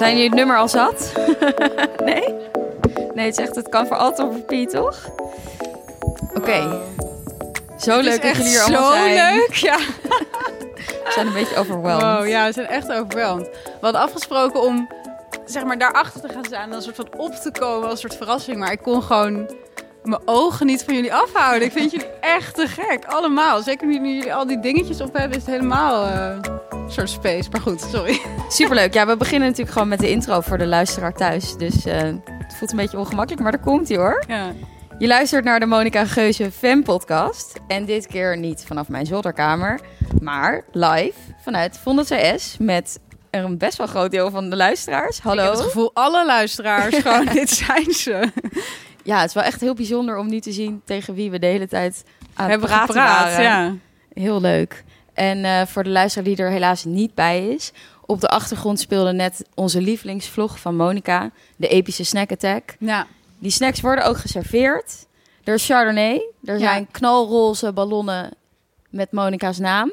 Zijn jullie het nummer al zat? nee? Nee, het zegt het kan voor altijd op repeat, toch? Oké. Zo Het is leuk dat jullie hier allemaal zo zijn. leuk. Ja. We zijn een beetje overwhelmed. Wow, ja, we zijn echt overweldigd. We hadden afgesproken om zeg maar daarachter te gaan staan en een soort van op te komen als een soort verrassing. Maar ik kon gewoon mijn ogen niet van jullie afhouden. Ik vind jullie echt te gek, allemaal. Zeker nu jullie al die dingetjes op hebben, is het helemaal eh, soort space. Maar goed, sorry. Superleuk. Ja, we beginnen natuurlijk gewoon met de intro voor de luisteraar thuis. Dus eh, het voelt een beetje ongemakkelijk, maar daar komt hij hoor. Ja. Je luistert naar de Monica Geuze Fan Podcast. En dit keer niet vanaf mijn zolderkamer, maar live vanuit Vondel CS met een best wel groot deel van de luisteraars. Hallo. Ik heb het gevoel, alle luisteraars, gewoon, dit zijn ze. Ja, het is wel echt heel bijzonder om nu te zien tegen wie we de hele tijd aan het hebben praten gepraat, waren. ja. Heel leuk. En eh, voor de luisteraar die er helaas niet bij is, op de achtergrond speelde net onze lievelingsvlog van Monica, de epische snack attack. Ja, Die snacks worden ook geserveerd. Er is Chardonnay. Er Ja. zijn knalroze ballonnen met Monica's naam.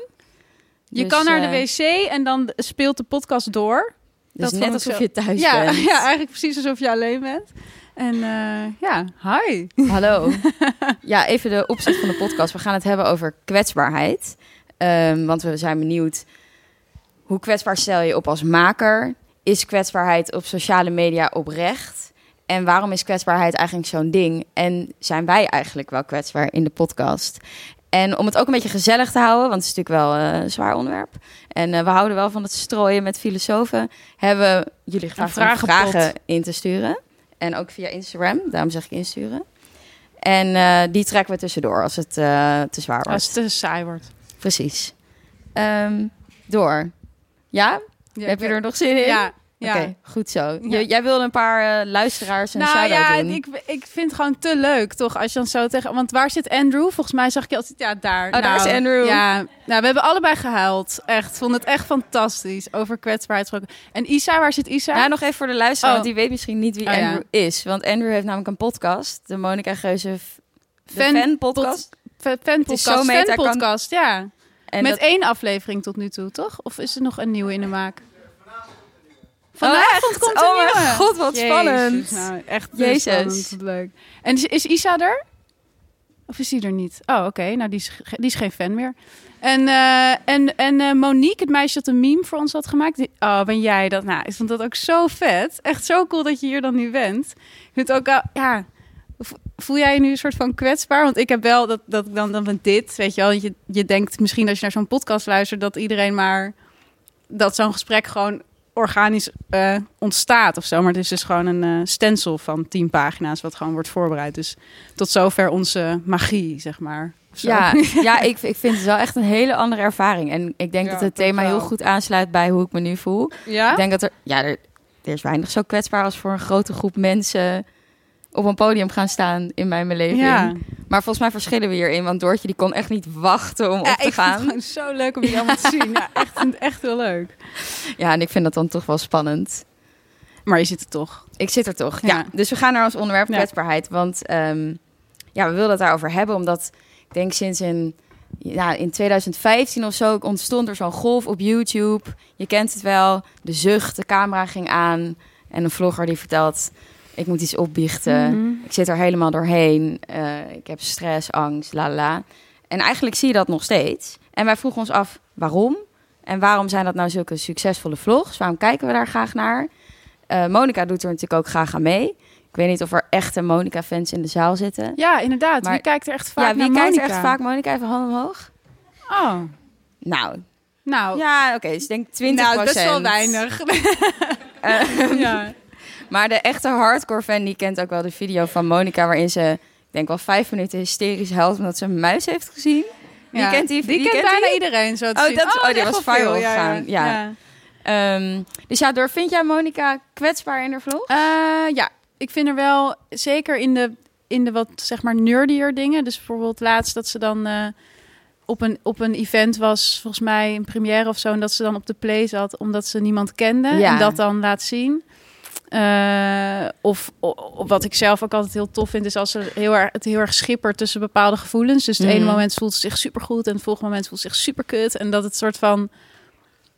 je Dus, kan naar de eh, wc en dan speelt de podcast door. Dus dat net vond ik alsof zo- je thuis Ja, bent. ja, eigenlijk precies alsof je alleen bent. En eh, ja, hi. Hallo. ja, even de opzet van de podcast. We gaan het hebben over kwetsbaarheid. Ehm, want we zijn benieuwd, hoe kwetsbaar stel je op als maker? Is kwetsbaarheid op sociale media oprecht? En waarom is kwetsbaarheid eigenlijk zo'n ding? En zijn wij eigenlijk wel kwetsbaar in de podcast? En om het ook een beetje gezellig te houden, want het is natuurlijk wel eh, een zwaar onderwerp. En eh, we houden wel van het strooien met filosofen. Hebben we jullie gevraagd om vragen in te sturen. En ook via Instagram, daarom zeg ik insturen. En eh, die trekken we tussendoor als het te zwaar wordt. Als het te saai wordt. Precies. Ehm, door. Ja? Heb je er nog zin in? Ja, ja. Oké, goed zo. Ja. Jij wilde een paar eh, luisteraars een nou ja, doen. ik, ik vind het gewoon te leuk, toch? Als je dan zo tegen... Want waar zit Andrew? Volgens mij zag ik je altijd... Ja, daar. Oh, daar Nou, is Andrew. Ja, nou, we hebben allebei gehuild. Echt, vond het echt fantastisch. Over kwetsbaarheid. En Isa, waar zit Isa? Ja, nog even voor de luisteraar, Oh. want die weet misschien niet wie Oh, ja. Andrew is. Want Andrew heeft namelijk een podcast, de Monica Geuze f- de Fan- fan podcast. Fan- Fanpodcast. zo meta, kan- Fanpodcast, ja. En Met dat- één aflevering tot nu toe, toch? Of is er nog een nieuwe in de maak? Oh, Vanavond echt? komt een Oh mijn god, wat Jezus, spannend. Nou, echt Jezus. Jezus. Wat leuk. En is, is Isa er? Of is die er niet? Oh, oké. Nou, die is, die is geen fan meer. En, eh, en, en eh, Monique, het meisje dat een meme voor ons had gemaakt. Die, oh, ben jij dat? Nou, ik vond dat ook zo vet. Echt zo cool dat je hier dan nu bent. Ik vind het ook, al- ja... vo- Voel jij je nu een soort van kwetsbaar? Want ik heb wel dat, dat ik dan, dan met dit, weet je wel. Je, je denkt misschien als je naar zo'n podcast luistert... dat iedereen maar... dat zo'n gesprek gewoon organisch eh, ontstaat of zo. Maar het is dus gewoon een eh, stencil van tien pagina's... wat gewoon wordt voorbereid. Dus tot zover onze magie, zeg maar. Zo. Ja, ja ik, ik vind het wel echt een hele andere ervaring. En ik denk Ja, dat het thema heel goed aansluit bij hoe ik me nu voel. ja? Ik denk dat er, ja, er, er is weinig zo kwetsbaar als voor een grote groep mensen op een podium gaan staan in mijn beleving. Ja. Maar volgens mij verschillen we hierin, want Doortje die kon echt niet wachten om Ja, op te ik vind het gaan. gewoon zo leuk om jullie allemaal te zien. Ja, echt, echt heel leuk. Ja, en ik vind dat dan toch wel spannend. Maar je zit er toch. Ik zit er toch. Ja. Ja. Dus we gaan naar ons onderwerp kwetsbaarheid. Want ehm, ja, we wilden het daarover hebben, omdat ik denk sinds in, ja, in 2015 of zo ontstond er zo'n golf op YouTube. Je kent het wel. De zucht, de camera ging aan. En een vlogger die vertelt, ik moet iets opbiechten. Mhm. Ik zit er helemaal doorheen. Eh, ik heb stress, angst, la la. En eigenlijk zie je dat nog steeds. En wij vroegen ons af waarom. En waarom zijn dat nou zulke succesvolle vlogs? Waarom kijken we daar graag naar? Eh Monica doet er natuurlijk ook graag aan mee. Ik weet niet of er echte Monica-fans in de zaal zitten. Ja, inderdaad. Maar- wie kijkt er echt vaak ja, wie naar kijkt er Monica? echt vaak Monica? Even hand omhoog. Oh, Nou, nou. ja, oké. dus ik denk 20 nou, best wel weinig. ja. Maar de echte hardcore fan die kent ook wel de video van Monica... waarin ze, ik denk wel vijf minuten hysterisch huilt... omdat ze een muis heeft gezien. Ja. kent die? Die wie kent kent bijna die? iedereen zo te Oh, zien. dat- oh, die echt was viral veel. Ja, gegaan, ja. ja. Ehm, dus ja, door vind jij Monica kwetsbaar in haar vlog? Eh, ja, ik vind er wel zeker in de, in de wat zeg maar nerdier dingen. Dus bijvoorbeeld laatst dat ze dan eh, op, een, op een event was, volgens mij een première of zo, en dat ze dan op de play zat omdat ze niemand kende Ja. en dat dan laat zien. Eh, of, o- o- wat ik zelf ook altijd heel tof vind, is als ze heel erg, het heel erg schippert tussen bepaalde gevoelens. Dus het ene Mhm. moment voelt ze zich supergoed en het volgende moment voelt ze zich superkut. En dat het soort van.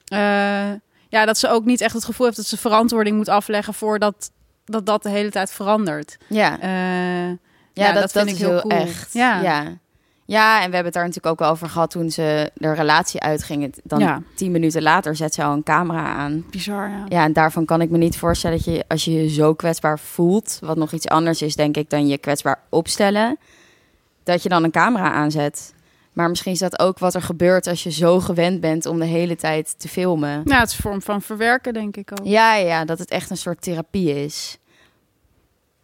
eh, ja, dat ze ook niet echt het gevoel heeft dat ze verantwoording moet afleggen voor dat dat, de hele tijd verandert. Ja, Eh, ja, ja, dat, dat vind is ik heel heel cool. echt. Ja. ja. Ja, en we hebben het daar natuurlijk ook wel over gehad toen ze de relatie uitging. Dan Ja. tien minuten later zet ze al een camera aan. bizar, ja. Ja, en daarvan kan ik me niet voorstellen dat je, als je je zo kwetsbaar voelt, wat nog iets anders is, denk ik, dan je kwetsbaar opstellen, dat je dan een camera aanzet. Maar misschien is dat ook wat er gebeurt als je zo gewend bent om de hele tijd te filmen. Ja, het is een vorm van verwerken, denk ik ook. Ja, ja, dat het echt een soort therapie is.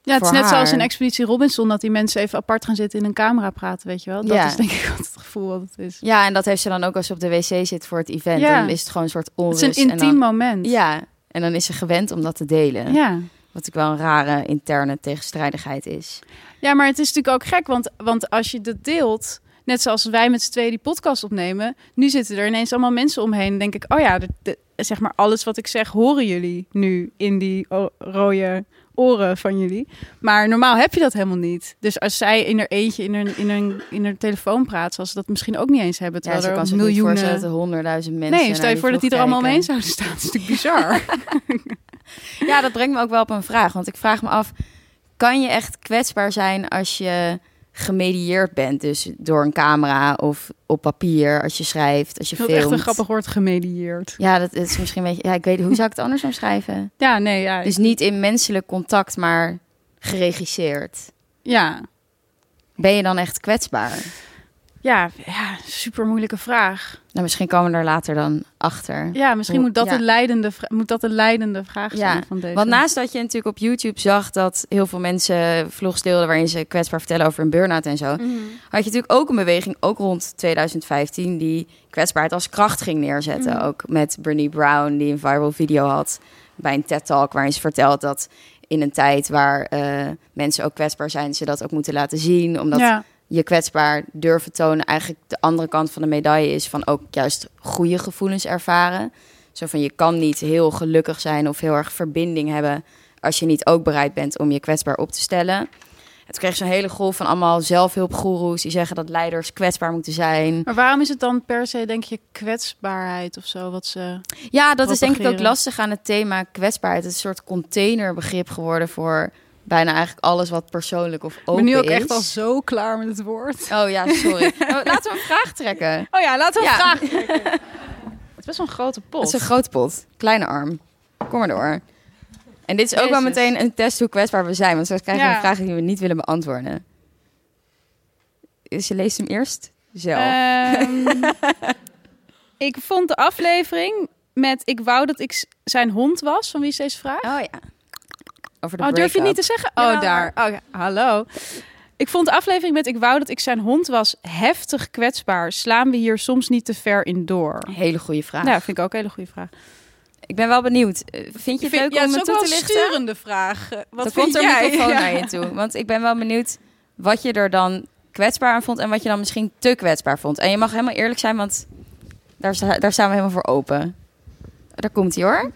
Ja, het is net zoals in Expeditie Robinson, dat die mensen even apart gaan zitten in een camera praten, weet je wel. Dat Ja. is denk ik wat het gevoel wat het is. Ja, en dat heeft ze dan ook als ze op de wc zit voor het event. Ja. Dan is het gewoon een soort Het onrust. is een en intiem dan, moment. Ja, en dan is ze gewend om dat te delen. ja. Wat ik wel een rare interne tegenstrijdigheid is. Ja, maar het is natuurlijk ook gek, want, want als je dat deelt, net zoals wij met z'n tweeën die podcast opnemen, nu zitten er ineens allemaal mensen omheen. Denk ik, oh ja, de, de- zeg maar alles wat ik zeg, horen jullie nu in die rode oren van jullie. Maar normaal heb je dat helemaal niet. Dus als zij in haar eentje in hun, in hun, in hun telefoon praat, zal ze dat misschien ook niet eens hebben. Ja, Terwijl ze er kan miljoenen... er honderdduizend mensen Nee, stel je voor dat die er allemaal omheen kijken. zouden staan. Dat is natuurlijk bizar. Ja, dat brengt me ook wel op een vraag. Want ik vraag me af, kan je echt kwetsbaar zijn als je gemedieerd bent? Dus door een camera of op papier, als je schrijft, als je het filmt. echt een grappig woord, gemedieerd. Ja, dat is misschien een beetje... Ja, ik weet hoe zou ik het anders omschrijven? Ja, nee, ja. Dus niet in menselijk contact, maar geregisseerd. Ja, Ben je dan echt kwetsbaar? Ja, ja, super moeilijke vraag. Nou, misschien komen we er later dan achter. Ja, misschien moet dat, ja. de leidende moet dat de leidende vraag zijn Ja, van deze. Want naast dat je natuurlijk op YouTube zag dat heel veel mensen vlogs deelden waarin ze kwetsbaar vertellen over een burn-out en zo, Mhm. had je natuurlijk ook een beweging, ook rond 2015, die kwetsbaarheid als kracht ging neerzetten. Mhm. Ook met Bernie Brown, die een viral video had bij een TED-talk, waarin ze vertelt dat in een tijd waar eh, mensen ook kwetsbaar zijn, ze dat ook moeten laten zien. Omdat ja. Je kwetsbaar durven tonen eigenlijk de andere kant van de medaille is van ook juist goede gevoelens ervaren. Zo van je kan niet heel gelukkig zijn of heel erg verbinding hebben als je niet ook bereid bent om je kwetsbaar op te stellen. Het kreeg zo'n hele golf van allemaal zelfhulpgoeroes die zeggen dat leiders kwetsbaar moeten zijn. Maar waarom is het dan per se, denk je, kwetsbaarheid of zo? Wat ze... Ja, dat is denk ik ook lastig aan het thema kwetsbaarheid. Het is een soort containerbegrip geworden voor bijna eigenlijk alles wat persoonlijk of Ik open ben nu ook is. echt al zo klaar met het woord. Oh ja, sorry. Oh, Laten we een vraag trekken. Oh ja, laten we Ja. een vraag trekken. Het is best wel een grote pot. Het is een grote pot. Kleine arm. Kom maar door. En dit is ook wel meteen een test hoe kwetsbaar we zijn. Want straks krijgen we Ja. een vraag die we niet willen beantwoorden. Dus je leest hem eerst zelf. Ehm, ik vond de aflevering met ik wou dat ik zijn hond was. Van wie is deze vraag? oh ja. Over de Oh, durf je niet te zeggen? Oh, daar. Oh, ja. Hallo. Ik vond de aflevering met ik wou dat ik zijn hond was heftig kwetsbaar. Slaan we hier soms niet te ver in door? Hele goede vraag. Ja, vind ik ook een hele goede vraag. Ik ben wel benieuwd. Eh, Vind je het leuk om me toe te lichten? sturende vraag. Eh, Wat dan vind komt er jij? een microfoon Ja. naar je toe. Want ik ben wel benieuwd wat je er dan kwetsbaar aan vond... en wat je dan misschien te kwetsbaar vond. En je mag helemaal eerlijk zijn, want daar, daar staan we helemaal voor open. Daar komt hij hoor.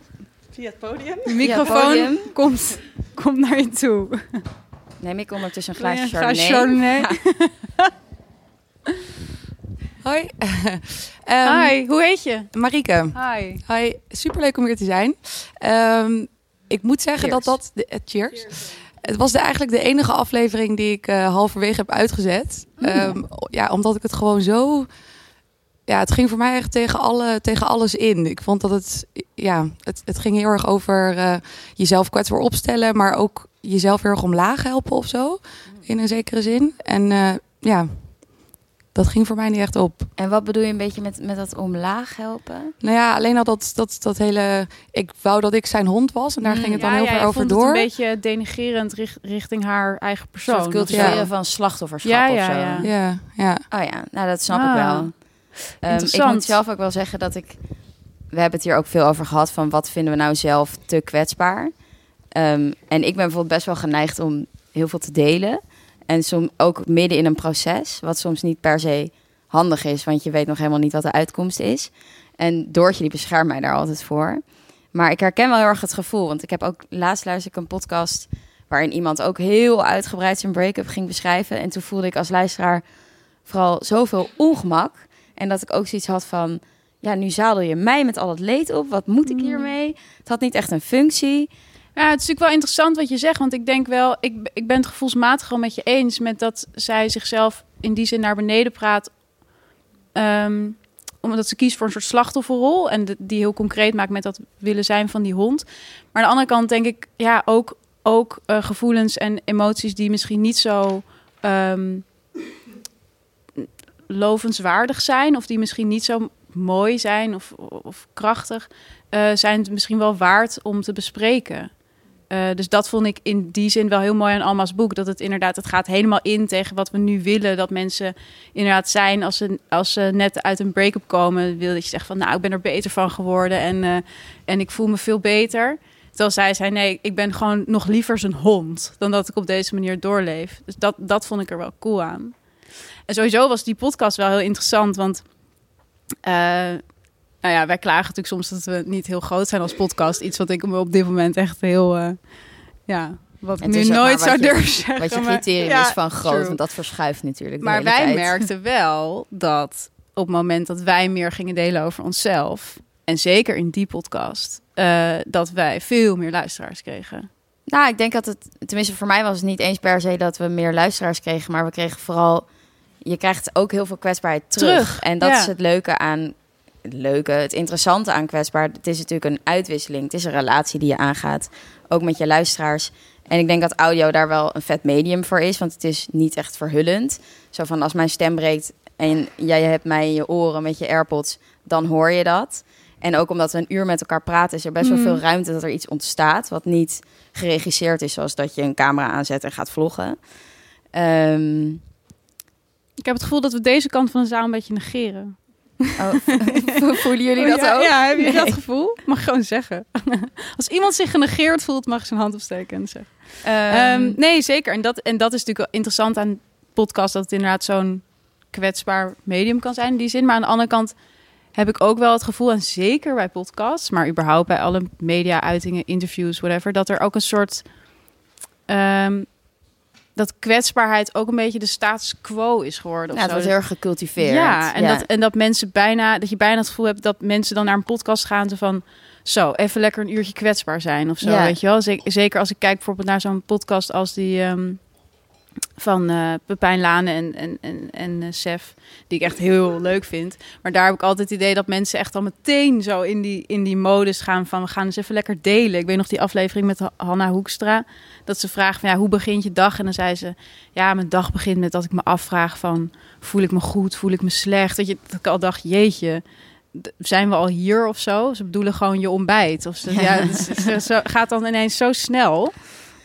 Via het podium. De microfoon podium. komt, komt naar je toe. Neem ik ondertussen een glaasje een glaasje chardonnay. Chardonnay? Hoi. Ehm, Hi, hoe heet je? Marieke. Hi. Hi, superleuk om hier te zijn. Ehm, ik moet zeggen Cheers. dat dat... De, eh, cheers. Het was de, eigenlijk de enige aflevering die ik eh, halverwege heb uitgezet. Ehm, ja, omdat ik het gewoon zo... Ja, het ging voor mij echt tegen, alle, tegen alles in. Ik vond dat het... Ja, het, het ging heel erg over eh, jezelf kwetsbaar opstellen... maar ook jezelf heel erg omlaag helpen of zo. In een zekere zin. En eh, ja, dat ging voor mij niet echt op. En wat bedoel je een beetje met, met dat omlaag helpen? Nou ja, alleen al dat, dat, dat hele... Ik wou dat ik zijn hond was en daar Mm, ging het dan heel ja, ver over vond door. Het een beetje denigerend richt- richting haar eigen persoon. soort cultiveren Ja. van slachtofferschap Ja, of ja, zo. ja. Ja, ja. Oh ja, nou dat snap Ah, ik wel. Ehm, ik moet zelf ook wel zeggen dat ik... We hebben het hier ook veel over gehad van wat vinden we nou zelf te kwetsbaar. Ehm, en ik ben bijvoorbeeld best wel geneigd om heel veel te delen. En soms ook midden in een proces, wat soms niet per se handig is, want je weet nog helemaal niet wat de uitkomst is. En Doortje die beschermt mij daar altijd voor. Maar ik herken wel heel erg het gevoel, want ik heb ook laatst luisterde ik een podcast waarin iemand ook heel uitgebreid zijn break-up ging beschrijven. En toen voelde ik als luisteraar vooral zoveel ongemak. En dat ik ook zoiets had van, ja, nu zadel je mij met al het leed op. Wat moet ik hiermee? Het had niet echt een functie. Ja, het is natuurlijk wel interessant wat je zegt. Want ik denk wel, ik, ik ben het gevoelsmatig wel met je eens met dat zij zichzelf in die zin naar beneden praat. Ehm, omdat ze kiest voor een soort slachtofferrol. En de- die heel concreet maakt met dat willen zijn van die hond. Maar aan de andere kant denk ik, ja, ook, ook eh, gevoelens en emoties die misschien niet zo ehm, lovenswaardig zijn. Of die misschien niet zo mooi zijn of, of krachtig. eh, zijn het misschien wel waard om te bespreken. Eh, dus dat vond ik in die zin wel heel mooi aan Alma's boek. Dat het inderdaad, het gaat helemaal in tegen wat we nu willen. Dat mensen inderdaad zijn als ze, als ze net uit een break-up komen. Wil dat je zegt van nou, ik ben er beter van geworden. En, eh, en ik voel me veel beter. Terwijl zij zei, nee, ik ben gewoon nog liever zijn hond. Dan dat ik op deze manier doorleef. Dus dat, dat vond ik er wel cool aan. En sowieso was die podcast wel heel interessant. Want eh, nou ja, wij klagen natuurlijk soms dat we niet heel groot zijn als podcast. Iets wat ik me op dit moment echt heel, eh, ja, wat nu maar nooit zou durven zeggen. Wat je maar- criterium ja, is van groot, true. want dat verschuift natuurlijk de Maar wij tijd. merkten wel dat op het moment dat wij meer gingen delen over onszelf, en zeker in die podcast, eh, dat wij veel meer luisteraars kregen. Nou, ik denk dat het, tenminste voor mij was het niet eens per se dat we meer luisteraars kregen, maar we kregen vooral, je krijgt ook heel veel kwetsbaarheid terug. Terug, En dat ja. is het leuke aan, het leuke, het interessante aan kwetsbaar. Het is natuurlijk een uitwisseling, het is een relatie die je aangaat, ook met je luisteraars. En ik denk dat audio daar wel een vet medium voor is, want het is niet echt verhullend. Zo van als mijn stem breekt en jij hebt mij in je oren met je AirPods, dan hoor je dat. En ook omdat we een uur met elkaar praten, is er best wel Mm. veel ruimte dat er iets ontstaat. Wat niet geregisseerd is, zoals dat je een camera aanzet en gaat vloggen. Ehm, Ik heb het gevoel dat we deze kant van de zaal een beetje negeren. oh, voelen jullie dat Oh, ja, ook? Ja, heb je Nee. dat gevoel? Mag gewoon zeggen. Als iemand zich genegeerd voelt, mag zijn hand opsteken en zeggen. Ehm, Ehm, nee, zeker. En dat, en dat is natuurlijk wel interessant aan podcast, dat het inderdaad zo'n kwetsbaar medium kan zijn in die zin. Maar aan de andere kant heb ik ook wel het gevoel, en zeker bij podcasts, maar überhaupt bij alle media-uitingen, interviews, whatever, dat er ook een soort. ehm, dat kwetsbaarheid ook een beetje de status quo is geworden. ja, het zo. wordt heel erg gecultiveerd. Ja, en, Dat, en dat mensen bijna, dat je bijna het gevoel hebt dat mensen dan naar een podcast gaan van zo, even lekker een uurtje kwetsbaar zijn of zo, Ja. weet je wel. Zeker, zeker als ik kijk bijvoorbeeld naar zo'n podcast als die ehm, van eh Pepijn Lane en, en, en, en eh, Sef, die ik echt heel leuk vind. Maar daar heb ik altijd het idee dat mensen echt al meteen zo in die, in die modus gaan van we gaan eens even lekker delen. Ik weet nog die aflevering met Ha- Hanna Hoekstra, dat ze vraagt van ja, hoe begint je dag? En dan zei ze, ja, mijn dag begint met dat ik me afvraag van voel ik me goed, voel ik me slecht? Dat, je, dat ik al dacht, jeetje, zijn we al hier of zo? Ze bedoelen gewoon je ontbijt. Of ze, ja, het is- het gaat dan ineens zo snel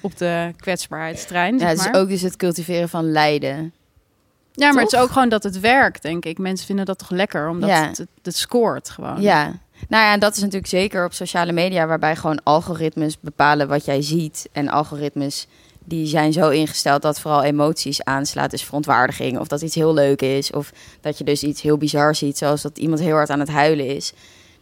op de kwetsbaarheidstrein, Ja, het is maar. ook dus het cultiveren van lijden. ja, maar het is ook gewoon dat het werkt, denk ik. Mensen vinden dat toch lekker, omdat Ja. het, het, het scoort gewoon. Ja. Nou ja, en dat is natuurlijk zeker op sociale media, waarbij gewoon algoritmes bepalen wat jij ziet. En algoritmes die zijn zo ingesteld dat vooral emoties aanslaat. Dus verontwaardiging, of dat iets heel leuk is. Of dat je dus iets heel bizar ziet, zoals dat iemand heel hard aan het huilen is.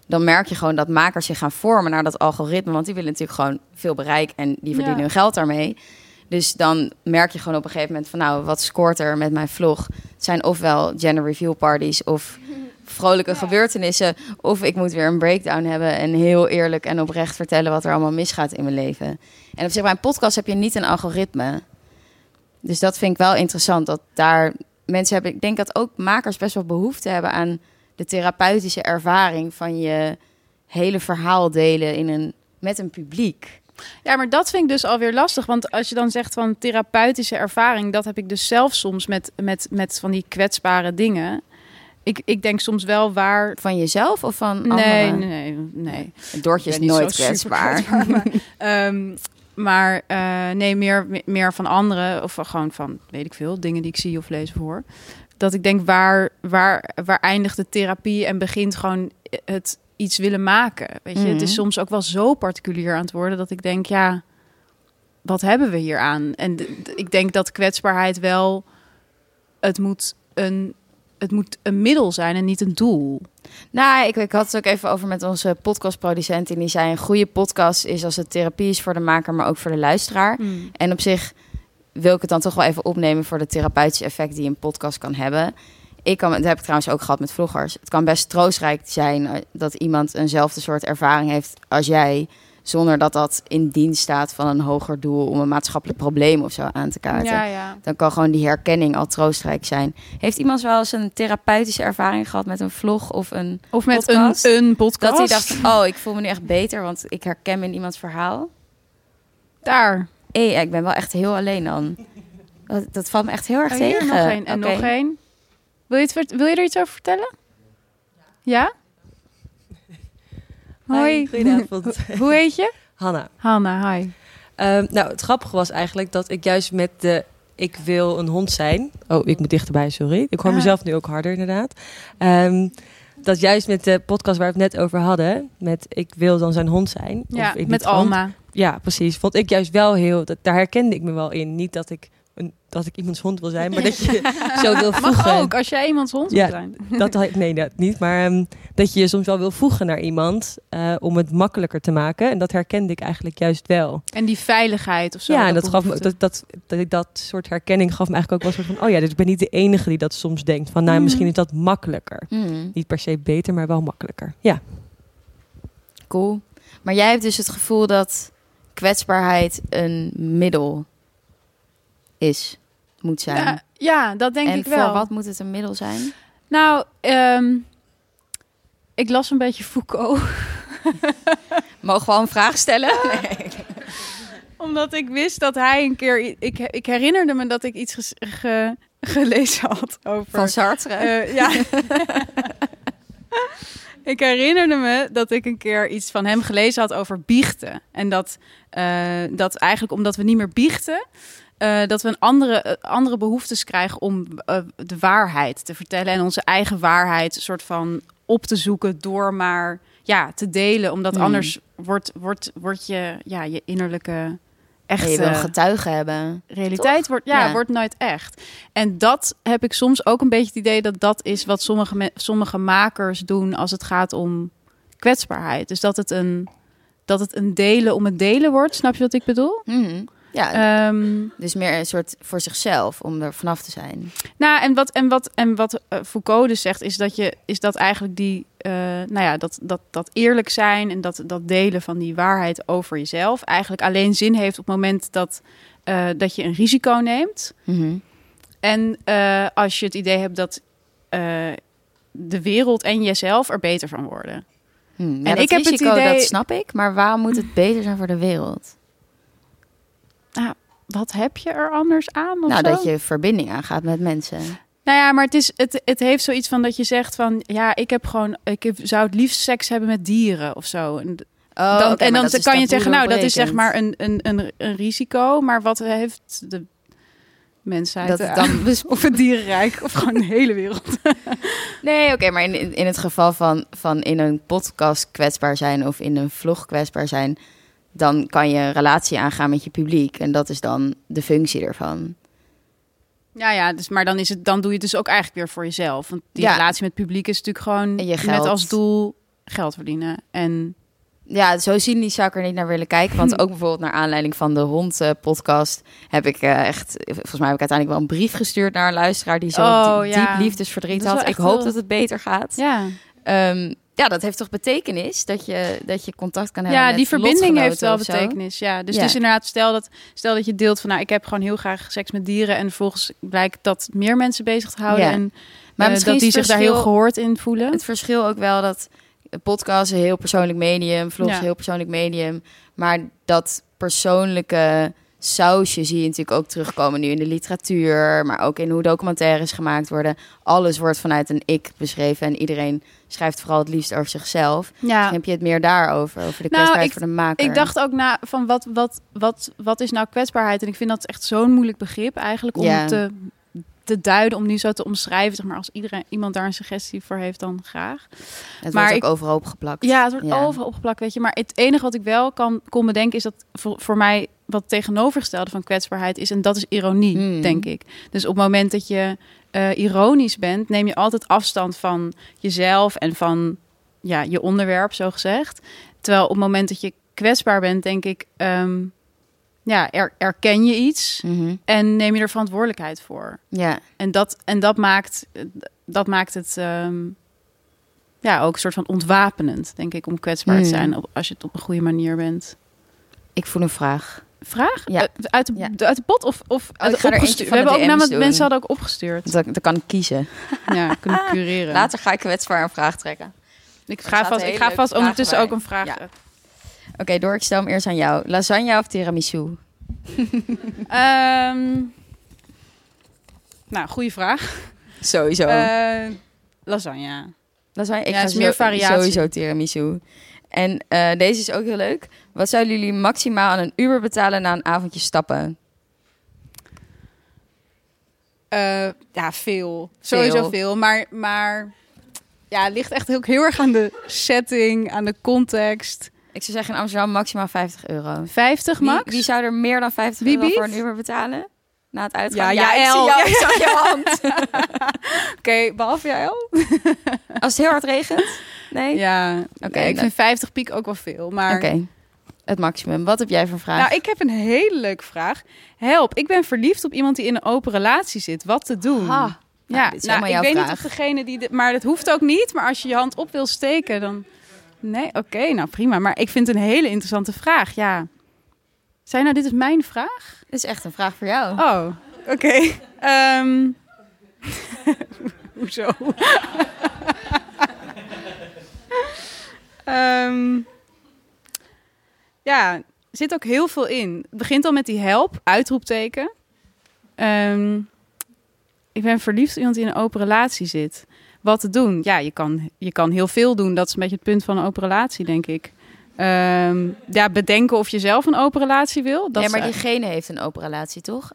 Dan merk je gewoon dat makers zich gaan vormen naar dat algoritme. Want die willen natuurlijk gewoon veel bereik en die verdienen Ja. hun geld daarmee. Dus dan merk je gewoon op een gegeven moment van... nou, wat scoort er met mijn vlog? Het zijn ofwel gender reveal parties of vrolijke gebeurtenissen... of ik moet weer een breakdown hebben... en heel eerlijk en oprecht vertellen wat er allemaal misgaat in mijn leven. En op zich, bij een podcast heb je niet een algoritme. Dus dat vind ik wel interessant, dat daar mensen hebben... Ik denk dat ook makers best wel behoefte hebben aan de therapeutische ervaring... van je hele verhaal delen in een, met een publiek. Ja, maar dat vind ik dus alweer lastig. Want als je dan zegt van therapeutische ervaring, dat heb ik dus zelf soms met, met, met van die kwetsbare dingen. Ik, ik denk soms wel waar. Van jezelf of van Nee, anderen? nee, nee. nee. Doortje is nooit kwetsbaar. kwetsbaar, maar, ehm, maar eh, nee, meer, meer van anderen. Of gewoon van, weet ik veel, dingen die ik zie of lees of hoor. Dat ik denk, waar, waar, waar eindigt de therapie en begint gewoon het iets willen maken? Weet je, het is Mhm. soms ook wel zo particulier aan het worden dat ik denk, ja, wat hebben we hier aan? En ik denk dat kwetsbaarheid wel, het moet een, het moet een middel zijn en niet een doel. Nou, ik, ik had het ook even over met onze podcastproducent. En die zei: een goede podcast is als het therapie is voor de maker, maar ook voor de luisteraar. En op zich wil ik het dan toch wel even opnemen voor de therapeutische effect die een podcast kan hebben. ik kan, dat heb ik trouwens ook gehad met vloggers. Het kan best troostrijk zijn eh, dat iemand eenzelfde soort ervaring heeft als jij, zonder dat dat in dienst staat van een hoger doel om een maatschappelijk probleem of zo aan te kaarten. Ja, ja. Dan kan gewoon die herkenning al troostrijk zijn. Heeft iemand wel eens een therapeutische ervaring gehad met een vlog of een Of met Podcast? een, een podcast. dat hij dacht, oh, ik voel me nu echt beter, want ik herken me in iemands verhaal. Daar. Hé, ik ben wel echt heel alleen dan. Dat, dat valt me echt heel erg Oh, tegen. nog één. En nog één. Wil je, het, wil je er iets over vertellen? Ja? Hoi. Hi, goedenavond. Hoe heet je? Hanna. Hanna, hi. Ehm, nou, het grappige was eigenlijk dat ik juist met de ik wil een hond zijn. Oh, ik moet dichterbij, sorry. Ik hoor Ah. mezelf nu ook harder, inderdaad. Ehm, dat juist met de podcast waar we het net over hadden, met ik wil dan zijn hond zijn. Ja, of ik met vond. Ja, precies. Vond ik juist wel heel, dat, daar herkende ik me wel in. Niet dat ik, een, dat ik iemands hond wil zijn, maar dat je zo wil voegen. Mag ook, als jij iemands hond Ja. wil zijn. Dat, nee, dat niet. Maar ehm, dat je je soms wel wil voegen naar iemand eh, om het makkelijker te maken. En dat herkende ik eigenlijk juist wel. En die veiligheid of zo. ja, en dat gaf me dat, dat, dat, soort herkenning gaf me eigenlijk ook wel een soort van, oh ja, dus ik ben niet de enige die dat soms denkt. Van nou, Mhm. misschien is dat makkelijker. Hmm, Niet per se beter, maar wel makkelijker. Ja. cool. Maar jij hebt dus het gevoel dat kwetsbaarheid een middel is, moet zijn. Ja, ja, dat denk en ik wel. voor wat moet het een middel zijn? Nou, ehm, ik las een beetje Foucault. Mogen we al een vraag stellen? Omdat ik wist dat hij een keer... Ik, ik herinnerde me dat ik iets ge- gelezen had over... Van Sartre? Eh, ja. ik herinnerde me dat ik een keer iets van hem gelezen had over biechten. En dat, eh, dat eigenlijk omdat we niet meer biechten... eh, dat we een andere, eh, andere behoeftes krijgen om de waarheid te vertellen. En onze eigen waarheid soort van op te zoeken door maar ja, te delen. Omdat Hmm. anders wordt, wordt, wordt je, ja, je innerlijke En je wil echte getuigen hebben. realiteit wordt, ja, Ja. wordt nooit echt. En dat heb ik soms ook een beetje het idee dat dat is wat sommige, sommige makers doen als het gaat om kwetsbaarheid. Dus dat het een, dat het een delen om het delen wordt. Snap je wat ik bedoel? Mhm. Ja, Ehm, dus meer een soort voor zichzelf, om er vanaf te zijn. nou, en wat, en wat, en wat eh, Foucault dus zegt, is dat, je, is dat eigenlijk die, eh, nou ja, dat, dat, dat eerlijk zijn en dat, dat delen van die waarheid over jezelf eigenlijk alleen zin heeft op het moment dat, eh, dat je een risico neemt. Mhm. En als je het idee hebt dat de wereld en jezelf er beter van worden. Hm, ja, En ik heb het idee- dat snap ik. Maar waarom moet het beter zijn voor de wereld? Wat heb je er anders aan? Of nou, zo? dat je verbinding aangaat met mensen. Nou ja, maar het, is, het, het heeft zoiets van dat je zegt van... ja, ik heb gewoon... ik heb- zou het liefst seks hebben met dieren of zo. En, Oh, dan, en dan kan je zeggen, nou, dat is zeg maar een, een, een, een risico. Maar wat heeft de mensheid Dat het dan Of het dierenrijk, of gewoon de hele wereld. Nee, oké, maar in, in, in het geval van, van in een podcast kwetsbaar zijn of in een vlog kwetsbaar zijn, dan kan je een relatie aangaan met je publiek. En dat is dan de functie ervan. Ja, ja, dus, maar dan, is het, dan doe je het dus ook eigenlijk weer voor jezelf. Want die Ja. relatie met het publiek is natuurlijk gewoon je met geld. als doel geld verdienen. En Ja, zo zien die zou ik er niet naar willen kijken. Want ook bijvoorbeeld naar aanleiding van de hond-podcast heb ik eh, echt... Volgens mij heb ik uiteindelijk wel een brief gestuurd naar een luisteraar... die zo Oh, diep, ja. diep liefdesverdriet had. Ik hoop dat het beter gaat. ja, Ehm, ja, dat heeft toch betekenis dat je, dat je contact kan hebben ja met die verbinding heeft wel betekenis. Ja, dus Ja. het is inderdaad, stel dat, stel dat je deelt van, nou, ik heb gewoon heel graag seks met dieren. En vervolgens blijkt dat meer mensen bezig te houden. Ja. En Maar eh, dat die zich daar heel gehoord in voelen. Het verschil ook wel dat podcast een heel persoonlijk medium, vlogs Ja. een heel persoonlijk medium, maar dat persoonlijke sausje zie je natuurlijk ook terugkomen nu in de literatuur, maar ook in hoe documentaires gemaakt worden. Alles wordt vanuit een ik beschreven en iedereen schrijft vooral het liefst over zichzelf. ja. Dan heb je het meer daarover, over de Nou, kwetsbaarheid ik- voor de maker. Ik dacht ook na van wat, wat, wat, wat is nou kwetsbaarheid? En ik vind dat echt zo'n moeilijk begrip eigenlijk om Ja. te, te duiden, om nu zo te omschrijven. Zeg maar als iedereen iemand daar een suggestie voor heeft, dan graag. het maar wordt ik- ook overal opgeplakt. Ja, het wordt Ja. overal opgeplakt, weet je. Maar het enige wat ik wel kan kon bedenken is dat voor, voor mij wat tegenovergestelde van kwetsbaarheid is. En dat is ironie, Hmm. denk ik. Dus op het moment dat je eh, ironisch bent, neem je altijd afstand van jezelf en van ja, je onderwerp, zo gezegd. Terwijl op het moment dat je kwetsbaar bent, denk ik, ehm, ja, er, erken je iets Mhm. en neem je er verantwoordelijkheid voor. Ja, En dat, en dat, maakt, dat maakt het ehm, ja, ook een soort van ontwapenend, denk ik, om kwetsbaar te Mm. zijn op, als je het op een goede manier bent. ik voel een vraag. Vraag? Ja. Eh, Uit, de, Ja. uit de pot of, of er eentje opgestuurd? We hebben ook DM's namelijk doen. mensen hadden ook opgestuurd. Dat, dat kan ik kiezen. Ja, kunnen cureren. Later ga ik kwetsbaar een vraag trekken. ik ga vast, ik ga vast ondertussen bij. ook een vraag. Ja. Oké, Door, ik stel hem eerst aan jou. Lasagne of tiramisu? Ehm, nou, goede vraag. Sowieso. Eh, lasagne. lasagne, ik ja, ga is meer variatie. Sowieso tiramisu. En eh, deze is ook heel leuk. Wat zouden jullie maximaal aan een Uber betalen na een avondje stappen? Eh, ja, veel. Sowieso Veel. veel. Maar, maar ja, het ligt echt ook heel erg aan de setting, aan de context. Ik zou zeggen in Amsterdam maximaal 50 euro. 50 Wie, max? wie zou er meer dan 50 Wie euro voor een Uber betalen? Na het uitgaan? Ja, ik Jaël. zie jou, Ja. ik zag je hand. Oké, behalve jij al? Als het heel hard regent? Nee? Ja, Oké, ik nou- vind 50 piek ook wel veel. Maar Oké. Het maximum. Wat heb jij voor vraag? nou, ik heb een hele leuke vraag. Help, ik ben verliefd op iemand die in een open relatie zit. Wat te doen? Ha. Nou, ja, nou, ik weet vraag. niet of degene die... dit- maar dat hoeft ook niet. Maar als je je hand op wil steken, dan... Nee, oké, nou prima. Maar ik vind het een hele interessante vraag, ja. Zijn nou, dit is mijn vraag? Dit is echt een vraag voor jou. Oh, oké. Ehm, Hoezo? Ehm, ja, zit ook heel veel in. Het begint al met die help, uitroepteken. Ehm, ik ben verliefd op iemand die in een open relatie zit. Wat te doen? Ja, je kan, je kan heel veel doen. Dat is een beetje het punt van een open relatie, denk ik. Ehm, ja, bedenken of je zelf een open relatie wil. Dat ja, is maar diegene heeft een open relatie, toch?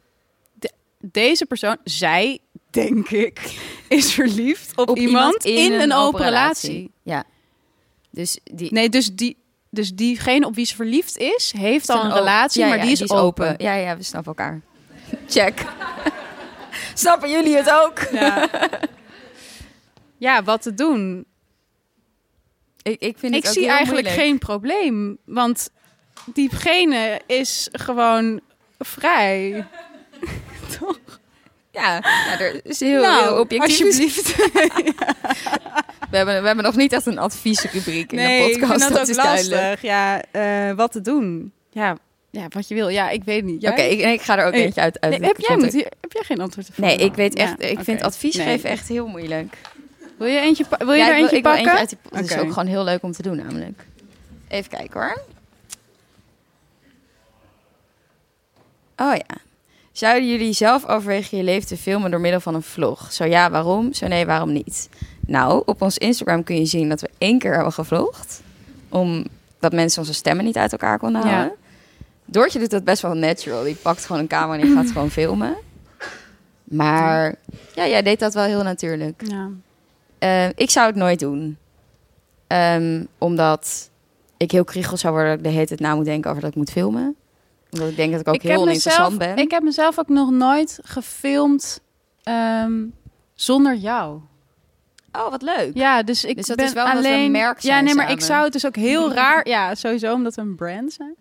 deze persoon, zij, denk ik, is verliefd op, iemand, in, een, open relatie. Ja. Dus die... Nee, dus, die, dus diegene op wie ze verliefd is, heeft al een relatie, Ja, maar ja, die is, open. Ja, ja, we snappen elkaar. Check. Snappen jullie het ook? Ja. ja, wat te doen? Ik, ik vind Ik ook zie heel eigenlijk moeilijk. geen probleem, want diegene is gewoon vrij. Ja, ja, er is heel, Nou, heel objectief. alsjeblieft. We hebben, we hebben nog niet echt een adviesrubriek in nee, de podcast. ik vind dat, is duidelijk. lastig. Ja, eh, wat te doen? Ja, ja, wat je wil. Ja, ik weet niet. Oké, ik, ik ga er ook eentje uit. uit Nee, heb, jij moet heb jij geen antwoord? Nee, ik weet echt. Ja, ik vind advies Nee. geven echt heel moeilijk. Wil je eentje, wil je Ja, er ik wil, eentje ik wil pakken? eentje uit die. Dat is ook gewoon heel leuk om te doen, namelijk. Even kijken hoor. Oh ja. Zouden jullie zelf overwegen je leven te filmen door middel van een vlog? Zo ja, waarom? Zo nee, waarom niet? Nou, op ons Instagram kun je zien dat we één keer hebben gevlogd. Omdat mensen onze stemmen niet uit elkaar konden Ja. houden. Doortje doet dat best wel natural. Die pakt gewoon een camera en die gaat gewoon filmen. Maar ja, jij deed dat wel heel natuurlijk. Ja. Eh, ik zou het nooit doen. Ehm, omdat ik heel kriegel zou worden dat ik de hele tijd na moet denken over dat ik moet filmen. Omdat ik denk dat ik ook ik heel heb oninteressant mezelf, ben. Ik heb mezelf ook nog nooit gefilmd ehm, zonder jou. Oh, wat leuk. Ja, dus ik Dus dat ben is wel we een alleen. merk ja, nee, maar ik zou het dus ook heel raar. Ja, sowieso omdat we een brand zijn.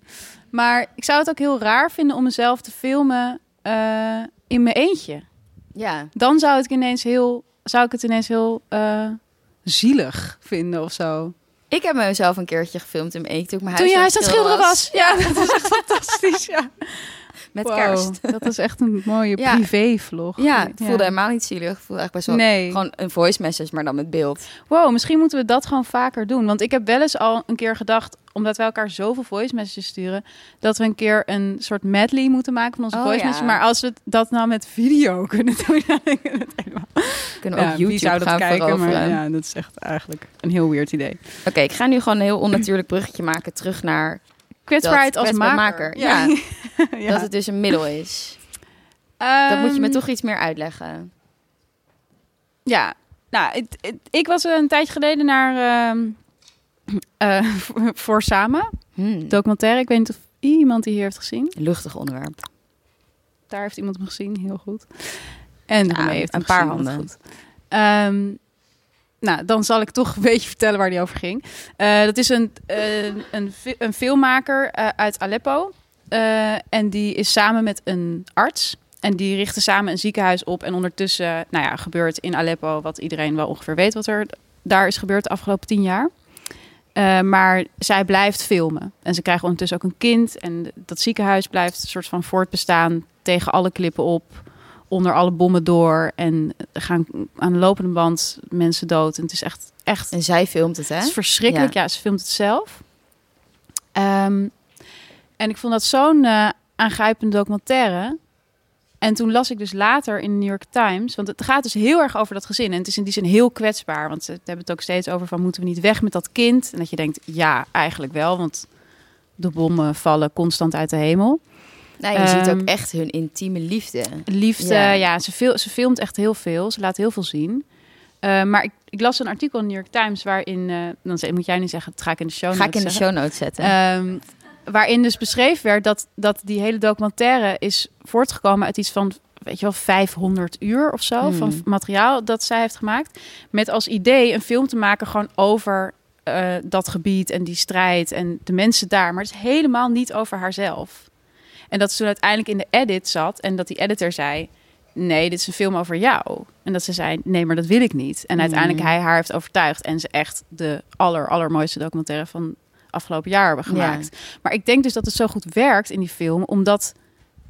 Maar ik zou het ook heel raar vinden om mezelf te filmen eh, in mijn eentje. Ja. Dan zou ik ineens heel, zou ik het ineens heel eh, zielig vinden of zo. Ik heb mezelf een keertje gefilmd in mijn eentje toen je huis het aan het schilderen was. Ja, dat is echt fantastisch. Ja. Met Wow, kerst. Dat is echt een mooie Ja. privé-vlog. Ja, het voelde helemaal niet zielig. Het voelde eigenlijk best wel Nee. gewoon een voice message, maar dan met beeld. Wow, misschien moeten we dat gewoon vaker doen. Want ik heb wel eens al een keer gedacht, omdat we elkaar zoveel voice messages sturen, dat we een keer een soort medley moeten maken van onze Oh, voice ja. messages. Maar als we dat nou met video kunnen doen, dan denk ik het helemaal. Kunnen we Ja, YouTube zou dat gaan kijken? Maar ja, dat is echt eigenlijk een heel weird idee. Oké, ik ga nu gewoon een heel onnatuurlijk bruggetje maken terug naar Kwetsbaarheid als maker. maker, ja. ja. dat het dus een middel is. Dat moet je me Ehm, toch iets meer uitleggen. Ja, nou, het, het- ik was een tijdje geleden naar ehm, eh, voor, voor Sama, Hmm. documentaire. Ik weet niet of iemand die hier heeft gezien. Luchtig onderwerp. Daar heeft iemand hem gezien, heel goed. En Ja, heeft een paar handen. goed. Ehm, nou, dan zal ik toch een beetje vertellen waar die over ging. Eh, dat is een, een, een, een filmmaker eh, uit Aleppo. eh, en die is samen met een arts. En die richten samen een ziekenhuis op. En ondertussen, nou ja, gebeurt in Aleppo wat iedereen wel ongeveer weet wat er daar is gebeurd de afgelopen tien jaar. Maar zij blijft filmen. En ze krijgen ondertussen ook een kind. En dat ziekenhuis blijft een soort van voortbestaan tegen alle klippen op. Onder alle bommen door. En gaan aan de lopende band mensen dood. En het is echt, echt En zij filmt het, hè? het is verschrikkelijk. Ja. ze filmt het zelf. Ehm, en ik vond dat zo'n eh aangrijpende documentaire. En toen las ik dus later in de New York Times... want het gaat dus heel erg over dat gezin. En het is in die zin heel kwetsbaar. Want ze hebben het ook steeds over van... moeten we niet weg met dat kind? En dat je denkt, ja, eigenlijk wel. Want de bommen vallen constant uit de hemel. Nou, je ziet Ehm, ook echt hun intieme liefde. Liefde, Ja. ja, ze, fil- ze filmt echt heel veel. Ze laat heel veel zien. Eh, maar ik, ik las een artikel in de New York Times... waarin, eh, dan moet jij niet zeggen... dat ga ik in de show Ga ik in de notes show notes zetten. Ehm, waarin dus beschreven werd dat, dat die hele documentaire is voortgekomen uit iets van, weet je wel, 500 uur of zo Hmm. van f- materiaal dat zij heeft gemaakt. Met als idee een film te maken gewoon over eh, dat gebied en die strijd en de mensen daar. Maar het is helemaal niet over haarzelf. En dat ze toen uiteindelijk in de edit zat en dat die editor zei... Nee, dit is een film over jou. En dat ze zei, nee, maar dat wil ik niet. En uiteindelijk Hmm. hij haar heeft overtuigd. En ze echt de aller, allermooiste documentaire van afgelopen jaar hebben gemaakt. Maar ik denk dus dat het zo goed werkt in die film, omdat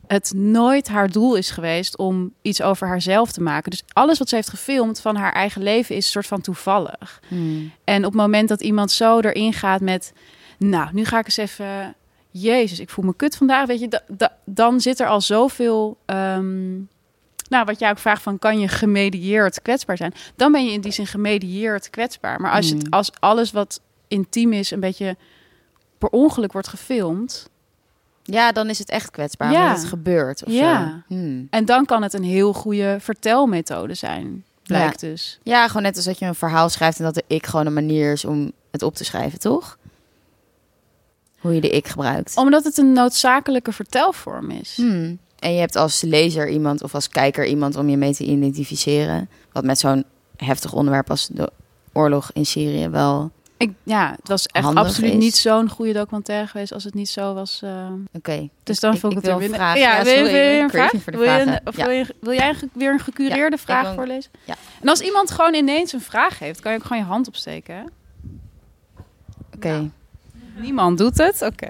het nooit haar doel is geweest om iets over haarzelf te maken. Dus alles wat ze heeft gefilmd van haar eigen leven is een soort van toevallig. Hmm. En op het moment dat iemand zo erin gaat met, nou, nu ga ik eens even, Jezus, ik voel me kut vandaag, weet je, da- da- dan zit er al zoveel. ehm, nou, wat jij ook vraagt van, kan je gemedieerd kwetsbaar zijn? Dan ben je in die zin gemedieerd kwetsbaar. Maar als, het, Hmm. als alles wat intiem is, een beetje per ongeluk wordt gefilmd, Ja, dan is het echt kwetsbaar, Ja. omdat het gebeurt. Of Ja. Zo. Hmm. En dan kan het een heel goede vertelmethode zijn, blijkt dus. ja, gewoon net als dat je een verhaal schrijft en dat de ik gewoon een manier is om het op te schrijven, toch? Hoe je de ik gebruikt. Omdat het een noodzakelijke vertelvorm is. Hmm. En je hebt als lezer iemand of als kijker iemand om je mee te identificeren. Wat met zo'n heftig onderwerp als de oorlog in Syrië wel. Ik, ja, het was echt absoluut is. niet zo'n goede documentaire geweest als het niet zo was. eh. Oké. Dus dan Ik- vond ik, ik het er binnen. vraag. Ja, Ja, wil, je- wil je een vraag? wil, je vragen. een- of Ja. wil, je, wil jij weer een gecureerde Ja, vraag wil- voorlezen? ja. En als iemand gewoon ineens een vraag heeft, kan je ook gewoon je hand opsteken. Oké. Niemand doet het? Oké.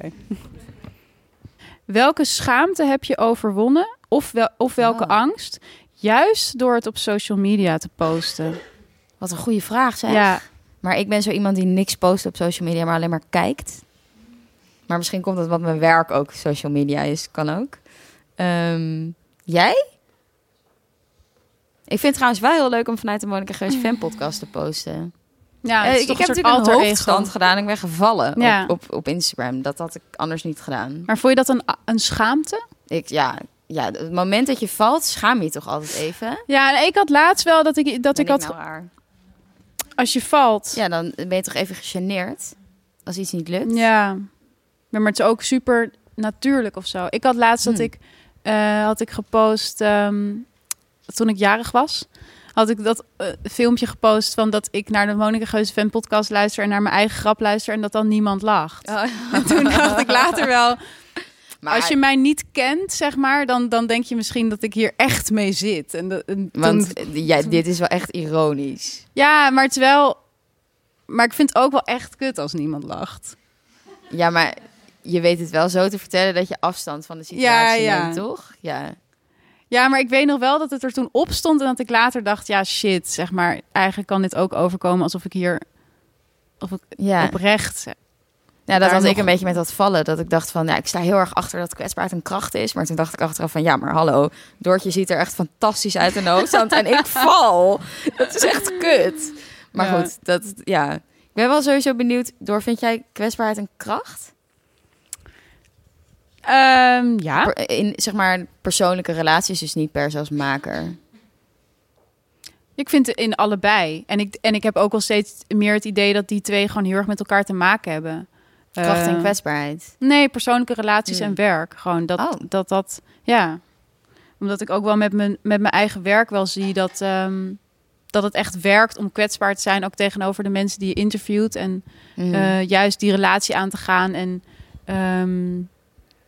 Welke schaamte heb je overwonnen? Of, wel, of welke Oh. angst? Juist door het op social media te posten. Wat een goede vraag zeg. Ja, Maar ik ben zo iemand die niks post op social media, maar alleen maar kijkt. Maar misschien komt het wat mijn werk ook social media is, kan ook. Ehm, jij? Ik vind het trouwens wel heel leuk om vanuit de Monica Geus fan podcast te posten. Ja Eh, het is ik toch heb een soort natuurlijk een hoofdstand ego. gedaan ik ben gevallen Ja. op, op, op Instagram. Dat had ik anders niet gedaan. Maar vond je dat een, een schaamte? Ik, ja, ja, het moment dat je valt, schaam je toch altijd even? Ja, en ik had laatst wel dat ik, dat Ben ik had... nou? Als je valt... Ja, dan ben je toch even gegeneerd als iets niet lukt? Ja, maar het is ook super natuurlijk of zo. Ik had laatst dat Hmm. ik eh, had ik gepost ehm, toen ik jarig was. Had ik dat eh, filmpje gepost van dat ik naar de Monica Geuze fan podcast luister en naar mijn eigen grap luister en dat dan niemand lacht. Oh. En toen dacht ik later wel, Maar, als je mij niet kent, zeg maar, dan, dan denk je misschien dat ik hier echt mee zit. En, en want toen- eh, ja, dit is wel echt ironisch. ja, maar het is wel. Maar ik vind het ook wel echt kut als niemand lacht. Ja, maar je weet het wel zo te vertellen dat je afstand van de situatie Ja, ja. neemt, toch? Ja. Ja, maar ik weet nog wel dat het er toen op stond en dat ik later dacht, ja shit, zeg maar, eigenlijk kan dit ook overkomen alsof ik hier, of ik Ja, oprecht. ja dat had ik een beetje met dat vallen. Dat ik dacht van, ja, ik sta heel erg achter dat kwetsbaarheid een kracht is. Maar toen dacht ik achteraf van, ja, maar hallo. Doortje ziet er echt fantastisch uit in de hoofdstand. en ik val. Dat is echt kut. Maar Ja. goed, dat, ja. Ik ben wel sowieso benieuwd. Door, vind jij kwetsbaarheid een kracht? Ehm, ja. In, zeg maar, persoonlijke relaties, dus niet per se als maker. Ik vind het in allebei. En ik, en ik heb ook wel steeds meer het idee dat die twee gewoon heel erg met elkaar te maken hebben. Kracht en Eh, kwetsbaarheid. Nee, persoonlijke relaties Hmm. en werk. Gewoon dat, Oh. dat dat, ja. Omdat ik ook wel met mijn, met mijn eigen werk wel zie dat, ehm, dat het echt werkt om kwetsbaar te zijn. Ook tegenover de mensen die je interviewt. En Mm. eh, juist die relatie aan te gaan. En ehm,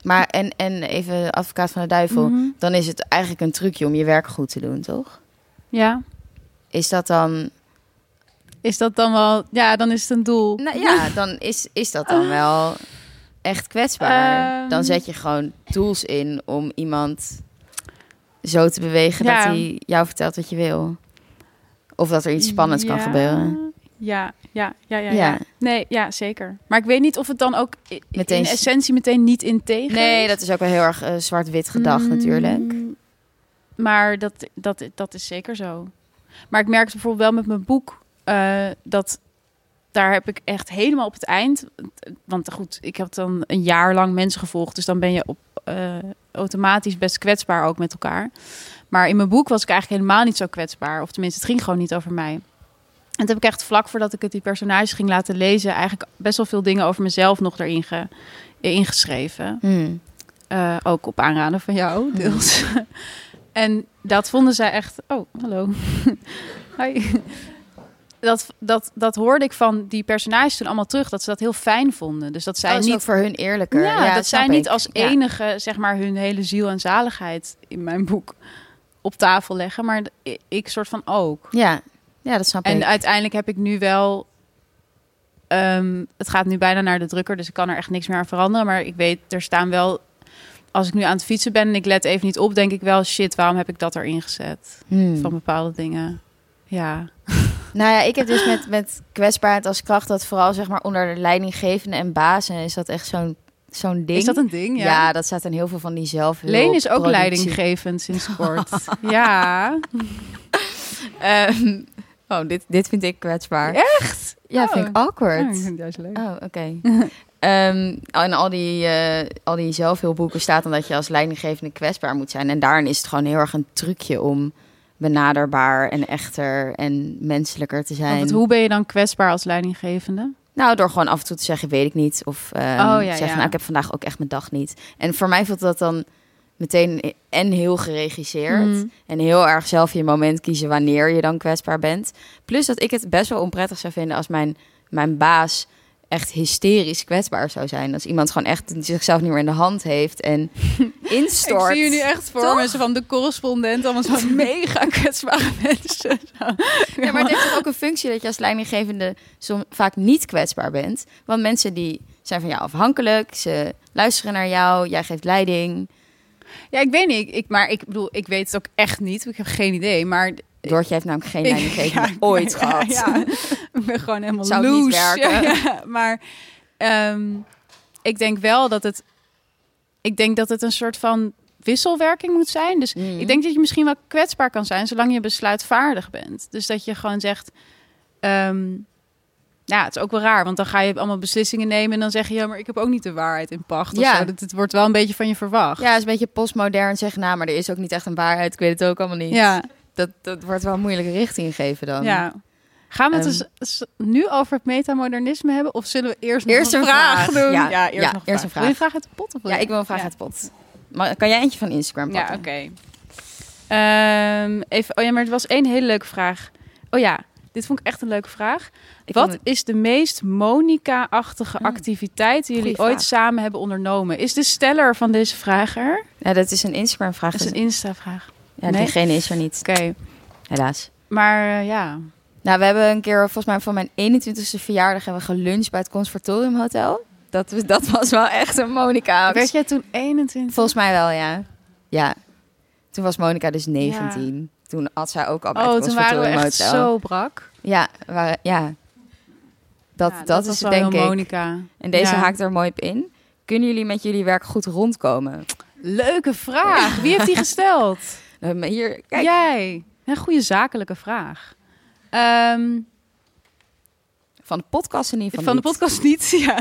maar en, en even advocaat van de duivel, Mhm. dan is het eigenlijk een trucje om je werk goed te doen, toch? Ja. Is dat dan... Is dat dan wel... Ja, dan is het een doel. Nou ja, dan is, is dat dan wel echt kwetsbaar. Ehm. dan zet je gewoon tools in om iemand zo te bewegen Ja. dat hij jou vertelt wat je wil. Of dat er iets spannends kan gebeuren. Ja, ja, ja, ja. Nee, ja, zeker. Maar ik weet niet of het dan ook Meteen- in essentie meteen niet integer Nee, is. dat is ook wel heel erg eh, zwart-wit gedacht Mm, natuurlijk. Maar dat, dat, dat is zeker zo. Maar ik merkte bijvoorbeeld wel met mijn boek eh, dat daar heb ik echt helemaal op het eind. Want goed, ik heb dan een jaar lang mensen gevolgd, dus dan ben je op, eh, automatisch best kwetsbaar ook met elkaar. Maar in mijn boek was ik eigenlijk helemaal niet zo kwetsbaar, of tenminste, het ging gewoon niet over mij. En toen heb ik echt vlak voordat ik het die personages ging laten lezen, eigenlijk best wel veel dingen over mezelf nog erin ge, ingeschreven. Hmm. Eh, ook op aanraden van jou, deels. en dat vonden zij echt... Oh, hallo. Hi. Dat, dat, dat hoorde ik van die personages toen allemaal terug. Dat ze dat heel fijn vonden. Dus dat zij ook niet... voor hun eerlijker. Ja, dat zij niet als Ja. enige, zeg maar, hun hele ziel en zaligheid in mijn boek op tafel leggen. Maar ik, ik soort van ook. Ja. Ja, dat snap En ik. uiteindelijk heb ik nu wel. ehm, het gaat nu bijna naar de drukker, dus ik kan er echt niks meer aan veranderen. Maar ik weet, er staan wel. Als ik nu aan het fietsen ben en ik let even niet op, denk ik wel: shit, waarom heb ik dat erin gezet? Hmm. Van bepaalde dingen. Ja. Nou ja, ik heb dus met, met kwetsbaarheid als kracht dat vooral zeg maar onder de leidinggevende en bazen is dat echt zo'n zo'n ding. Is dat een ding? ja. Ja. dat staat in heel veel van die zelf. Leen is ook leidinggevend sinds kort. ja. Ehm, oh, dit, dit vind ik kwetsbaar. Echt? Ja, Oh. vind ik awkward. Ja, ik vind het juist leuk. Oh, oké. Ehm, en al die, eh, al die zelfhulpboeken staat dan dat je als leidinggevende kwetsbaar moet zijn. En daarin is het gewoon heel erg een trucje om benaderbaar en echter en menselijker te zijn. Want hoe ben je dan kwetsbaar als leidinggevende? Nou, door gewoon af en toe te zeggen, weet ik niet. Of ehm, Oh, ja, zeggen, ja. nou, ik heb vandaag ook echt mijn dag niet. En voor mij voelt dat dan meteen en heel geregisseerd. Mm. En heel erg zelf je moment kiezen wanneer je dan kwetsbaar bent. Plus dat ik het best wel onprettig zou vinden als mijn, mijn baas echt hysterisch kwetsbaar zou zijn. Als iemand gewoon echt zichzelf niet meer in de hand heeft en instort. Ik zie je nu echt voor Toch? me, zo van de correspondent, allemaal zo mega kwetsbare mensen. Ja, maar het heeft ook een functie dat je als leidinggevende som, vaak niet kwetsbaar bent. Want mensen die zijn van jou afhankelijk, ze luisteren naar jou, jij geeft leiding. Ja, ik weet niet, ik, maar ik bedoel, ik weet het ook echt niet. Ik heb geen idee, maar... Doortje heeft namelijk geen leidinggevende ja, ooit ja, gehad. Ja, ik ben gewoon helemaal Zou niet werken. Ja, ja, maar ehm, ik denk wel dat het... Ik denk dat het een soort van wisselwerking moet zijn. Dus Mhm. ik denk dat je misschien wel kwetsbaar kan zijn... zolang je besluitvaardig bent. Dus dat je gewoon zegt... ehm, ja, het is ook wel raar, want dan ga je allemaal beslissingen nemen... en dan zeg je, ja, maar ik heb ook niet de waarheid in pacht. of Ja. zo. Dat, het wordt wel een beetje van je verwacht. Ja, het is een beetje postmodern zeggen, nou, maar er is ook niet echt een waarheid. Ik weet het ook allemaal niet. ja. Dat, dat wordt wel een moeilijke richting gegeven dan. Ja. Gaan we het dus nu over het metamodernisme hebben? Of zullen we eerst nog Eerst een een vraag, vraag. doen? Ja, eerst ja, nog eerst een vraag. Wil je vraag uit de pot? Of Ja, ik wil een vraag Ja. uit de pot. Maar kan jij eentje van Instagram Ja, pakken? oké. Ehm, even, oh ja, maar het was één hele leuke vraag. Oh ja, dit vond ik echt een leuke vraag. Ik Wat het- is de meest Monica-achtige Hmm. activiteit die jullie ooit samen hebben ondernomen? Is de steller van deze vraag er? Ja, dat is een Instagram vraag. Dat is een Insta-vraag. Ja, Nee? diegene is er niet, Oké, helaas. maar eh, ja. Nou, we hebben een keer, volgens mij van mijn 21ste verjaardag, hebben we geluncht bij het Conservatorium Hotel. Dat, dat was wel echt een Monica. Werd jij toen 21? Volgens mij wel, ja. Ja. Toen was Monica dus 19. Toen had zij ook al bij oh, het toen waren we Conservatorium echt Hotel. zo brak. Ja, ja. Dat, Ja, dat, was is denk ik. Monica. En deze Ja. haakt er mooi op in. Kunnen jullie met jullie werk goed rondkomen? Leuke vraag. Wie heeft die gesteld? Hier, kijk. Jij. Een goede zakelijke vraag. Ehm, Van de podcast in ieder van geval de podcast niet, ja.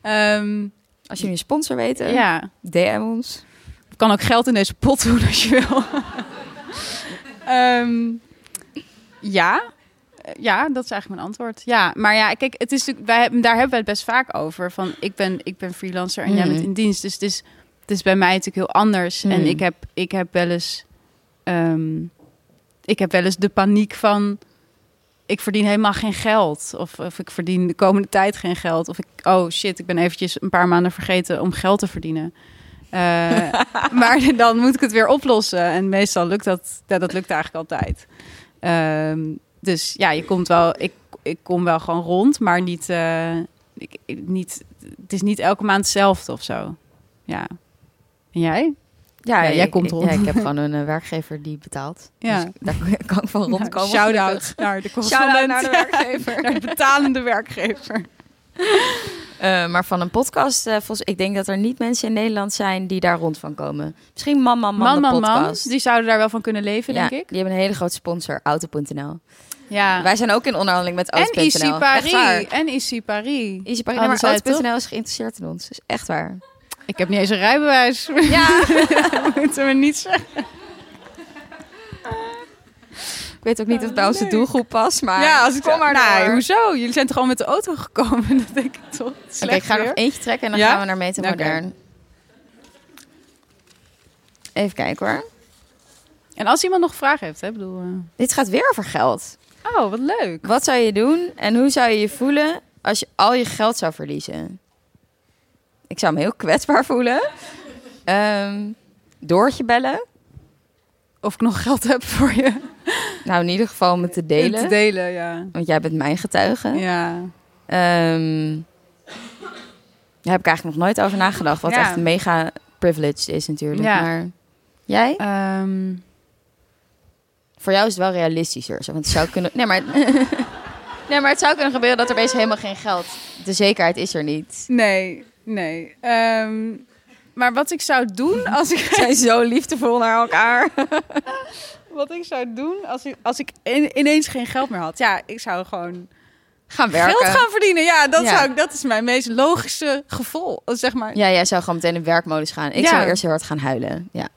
Ehm, Als jullie een sponsor weten, ja. DM ons. Ik kan ook geld in deze pot doen als je wil. Ehm, ja. Ja, dat is eigenlijk mijn antwoord. Ja, maar ja, kijk, het is natuurlijk, wij daar hebben we het best vaak over. Van ik ben, ik ben freelancer en jij bent in dienst. Dus het is, het is bij mij natuurlijk heel anders. En ik heb, ik heb wel eens, ehm, ik heb wel eens de paniek van, ik ik verdien helemaal geen geld. Of, of ik verdien de komende tijd geen geld. Of ik, oh shit, ik ben eventjes een paar maanden vergeten om geld te verdienen. Eh, maar dan moet ik het weer oplossen. En meestal lukt dat, ja, dat lukt eigenlijk altijd. Ehm, dus ja, je komt wel, ik, ik kom wel gewoon rond, maar niet, eh, ik, niet, het is niet elke maand hetzelfde of zo. Ja. En jij? Ja, Ja, jij ik- komt rond. Ja, ik heb gewoon een eh, werkgever die betaalt. Ja. Dus daar kan ik van rondkomen. Shout-out naar de Shout-out correspondent. naar de werkgever. naar de betalende werkgever. Eh, maar van een podcast, eh, volgens, ik denk dat er niet mensen in Nederland zijn die daar rond van komen. Misschien Man Man Man, Man, de man. Die zouden daar wel van kunnen leven, ja, denk ik. Die hebben een hele grote sponsor, Auto.nl. Ja. Wij zijn ook in onderhandeling met en Auto.nl. Issy Paris. En Issy Paris. Easy Paris. Nee, maar is geïnteresseerd in ons. Dat is echt waar. Ik heb niet eens een rijbewijs. Ja. Moeten we niet zeggen. ik weet ook niet of het bij onze doelgroep past, maar ja, als ik kom maar nou, door. hoezo? Jullie zijn toch gewoon met de auto gekomen? Dat denk ik toch. Oké, ik ga er nog eentje trekken en dan Ja? gaan we naar Meta. Modern. Even kijken hoor. En als iemand nog vragen heeft, hè? Bedoel, eh, Dit gaat weer over geld. Wat leuk. Wat zou je doen en hoe zou je je voelen als je al je geld zou verliezen? Ik zou me heel kwetsbaar voelen. Ehm Doortje bellen. Of ik nog geld heb voor je Nou, in ieder geval om het te delen. te delen, ja. Want jij bent mijn getuige. Ja. Ehm, daar heb ik eigenlijk nog nooit over nagedacht. Wat Ja. echt mega privileged is natuurlijk. Ja. Maar jij? Ehm, Voor jou is het wel realistischer. Zo, want het zou kunnen... Nee, maar... nee, maar het zou kunnen gebeuren dat er opeens helemaal geen geld... De zekerheid is er niet. nee, nee. Ehm, maar wat ik zou doen als ik Ze zijn zo liefdevol naar elkaar. Wat ik zou doen als ik, als ik in- ineens geen geld meer had. Ja, ik zou gewoon Gaan werken. geld gaan verdienen. Ja, dat, Ja. Zou ik, dat is mijn meest logische gevoel. Zeg maar. Ja, jij zou gewoon meteen in werkmodus gaan. Ik Ja. zou eerst heel hard gaan huilen. Ja.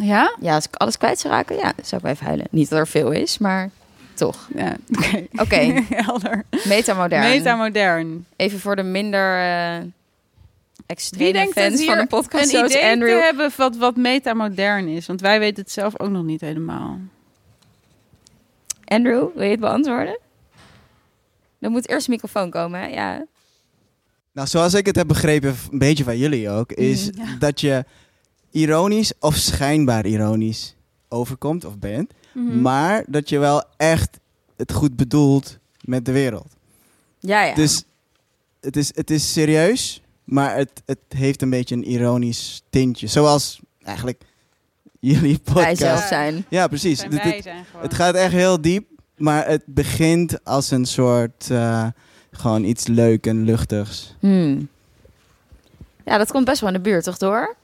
Ja? ja, als ik alles kwijt zou raken, ja, zou ik wel even huilen. Niet dat er veel is, maar toch. Ja, oké. Oké, Helder. metamodern. Metamodern. Even voor de minder eh extreme fans van de podcast, een idee Andrew. te hebben wat, wat metamodern is? Want wij weten het zelf ook nog niet helemaal. Andrew, wil je het beantwoorden? Dan moet eerst een microfoon komen, hè? Ja. Nou, zoals ik het heb begrepen, een beetje van jullie ook, is Mhm, ja. dat je ironisch of schijnbaar ironisch overkomt of bent, Mhm. maar dat je wel echt het goed bedoelt met de wereld. Ja, ja. Dus het is, het is serieus, maar het, het heeft een beetje een ironisch tintje. Zoals eigenlijk jullie wij podcast. zelf zijn. Ja, precies. Zijn Het- wij het, zijn gewoon. het gaat echt heel diep, maar het begint als een soort eh, gewoon iets leuk en luchtigs. Hmm. Ja, dat komt best wel in de buurt, toch door?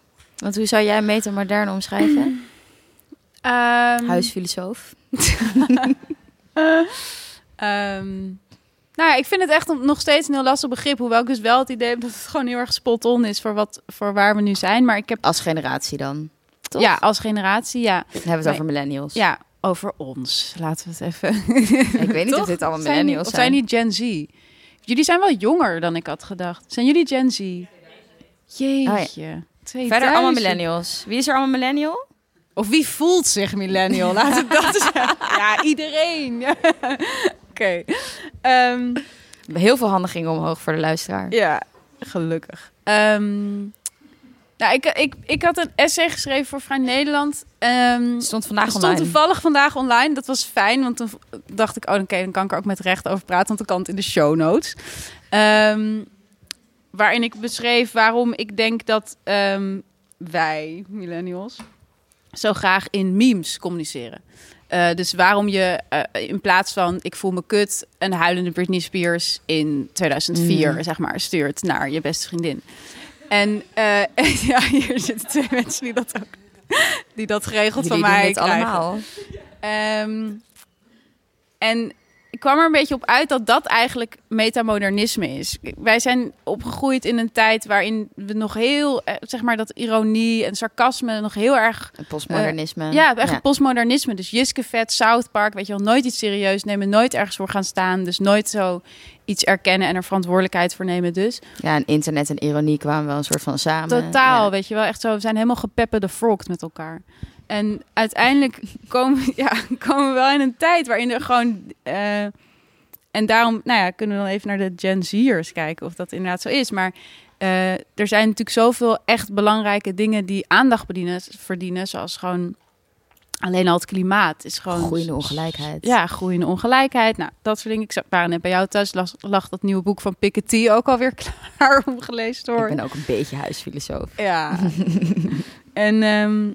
Want hoe zou jij metamodern omschrijven? Ehm, Huisfilosoof. Ehm, nou ja, ik vind het echt nog steeds een heel lastig begrip. Hoewel ik dus wel het idee heb dat het gewoon heel erg spot on is voor, wat, voor waar we nu zijn. Maar ik heb, Als generatie dan. Toch? ja, als generatie, ja. Dan hebben we het Nee. over millennials. Ja, over ons. Laten we het even... Ik weet niet of dit allemaal Zijn- millennials Of zijn. zijn die Gen Z? Jullie zijn wel jonger dan ik had gedacht. Zijn jullie Gen Z? Jeetje. 2000. Verder allemaal millennials. Wie is er allemaal millennial? Of wie voelt zich millennial? Laat het dat zeggen. Ja, iedereen. Oké. Ehm, Heel veel handen gingen omhoog voor de luisteraar. Ja, gelukkig. Ehm, nou, ik, ik, ik had een essay geschreven voor Vrij Nederland. Ehm Stond vandaag het stond online. toevallig vandaag online. Dat was fijn, want toen dacht ik... oh, oké, dan kan ik er ook met recht over praten... want dan kan het in de show notes. Ehm, waarin ik beschreef waarom ik denk dat ehm, wij, millennials... zo graag in memes communiceren. Eh, dus waarom je eh, in plaats van ik voel me kut een huilende Britney Spears in 2004 Mm. zeg maar stuurt naar je beste vriendin. En eh, ja, hier zitten twee mensen die dat ook die dat geregeld Jullie van mij dit krijgen. allemaal. Ehm, en kwam er een beetje op uit dat dat eigenlijk metamodernisme is. Wij zijn opgegroeid in een tijd waarin we nog heel, eh, zeg maar, dat ironie en sarcasme nog heel erg Het postmodernisme. ja, echt postmodernisme. Dus Jiske Vet, South Park, weet je wel, nooit iets serieus nemen, nooit ergens voor gaan staan. Dus nooit zo iets erkennen en er verantwoordelijkheid voor nemen dus. Ja, en internet en ironie kwamen wel een soort van samen. Totaal, Ja. weet je wel, echt zo, we zijn helemaal gepeppe de frogged met elkaar. En uiteindelijk komen, ja, komen we wel in een tijd waarin er gewoon... eh, en daarom nou ja, kunnen we dan even naar de Gen Z'ers kijken of dat inderdaad zo is. Maar eh, er zijn natuurlijk zoveel echt belangrijke dingen die aandacht bedienen, verdienen. Zoals gewoon alleen al het klimaat is gewoon... Groeiende ongelijkheid. Ja, groeiende ongelijkheid. Nou, dat soort dingen. Ik waren net bij jou thuis, lag, lag dat nieuwe boek van Piketty ook alweer klaar om gelezen te Ik worden. ben ook een beetje huisfilosoof. Ja. en ehm,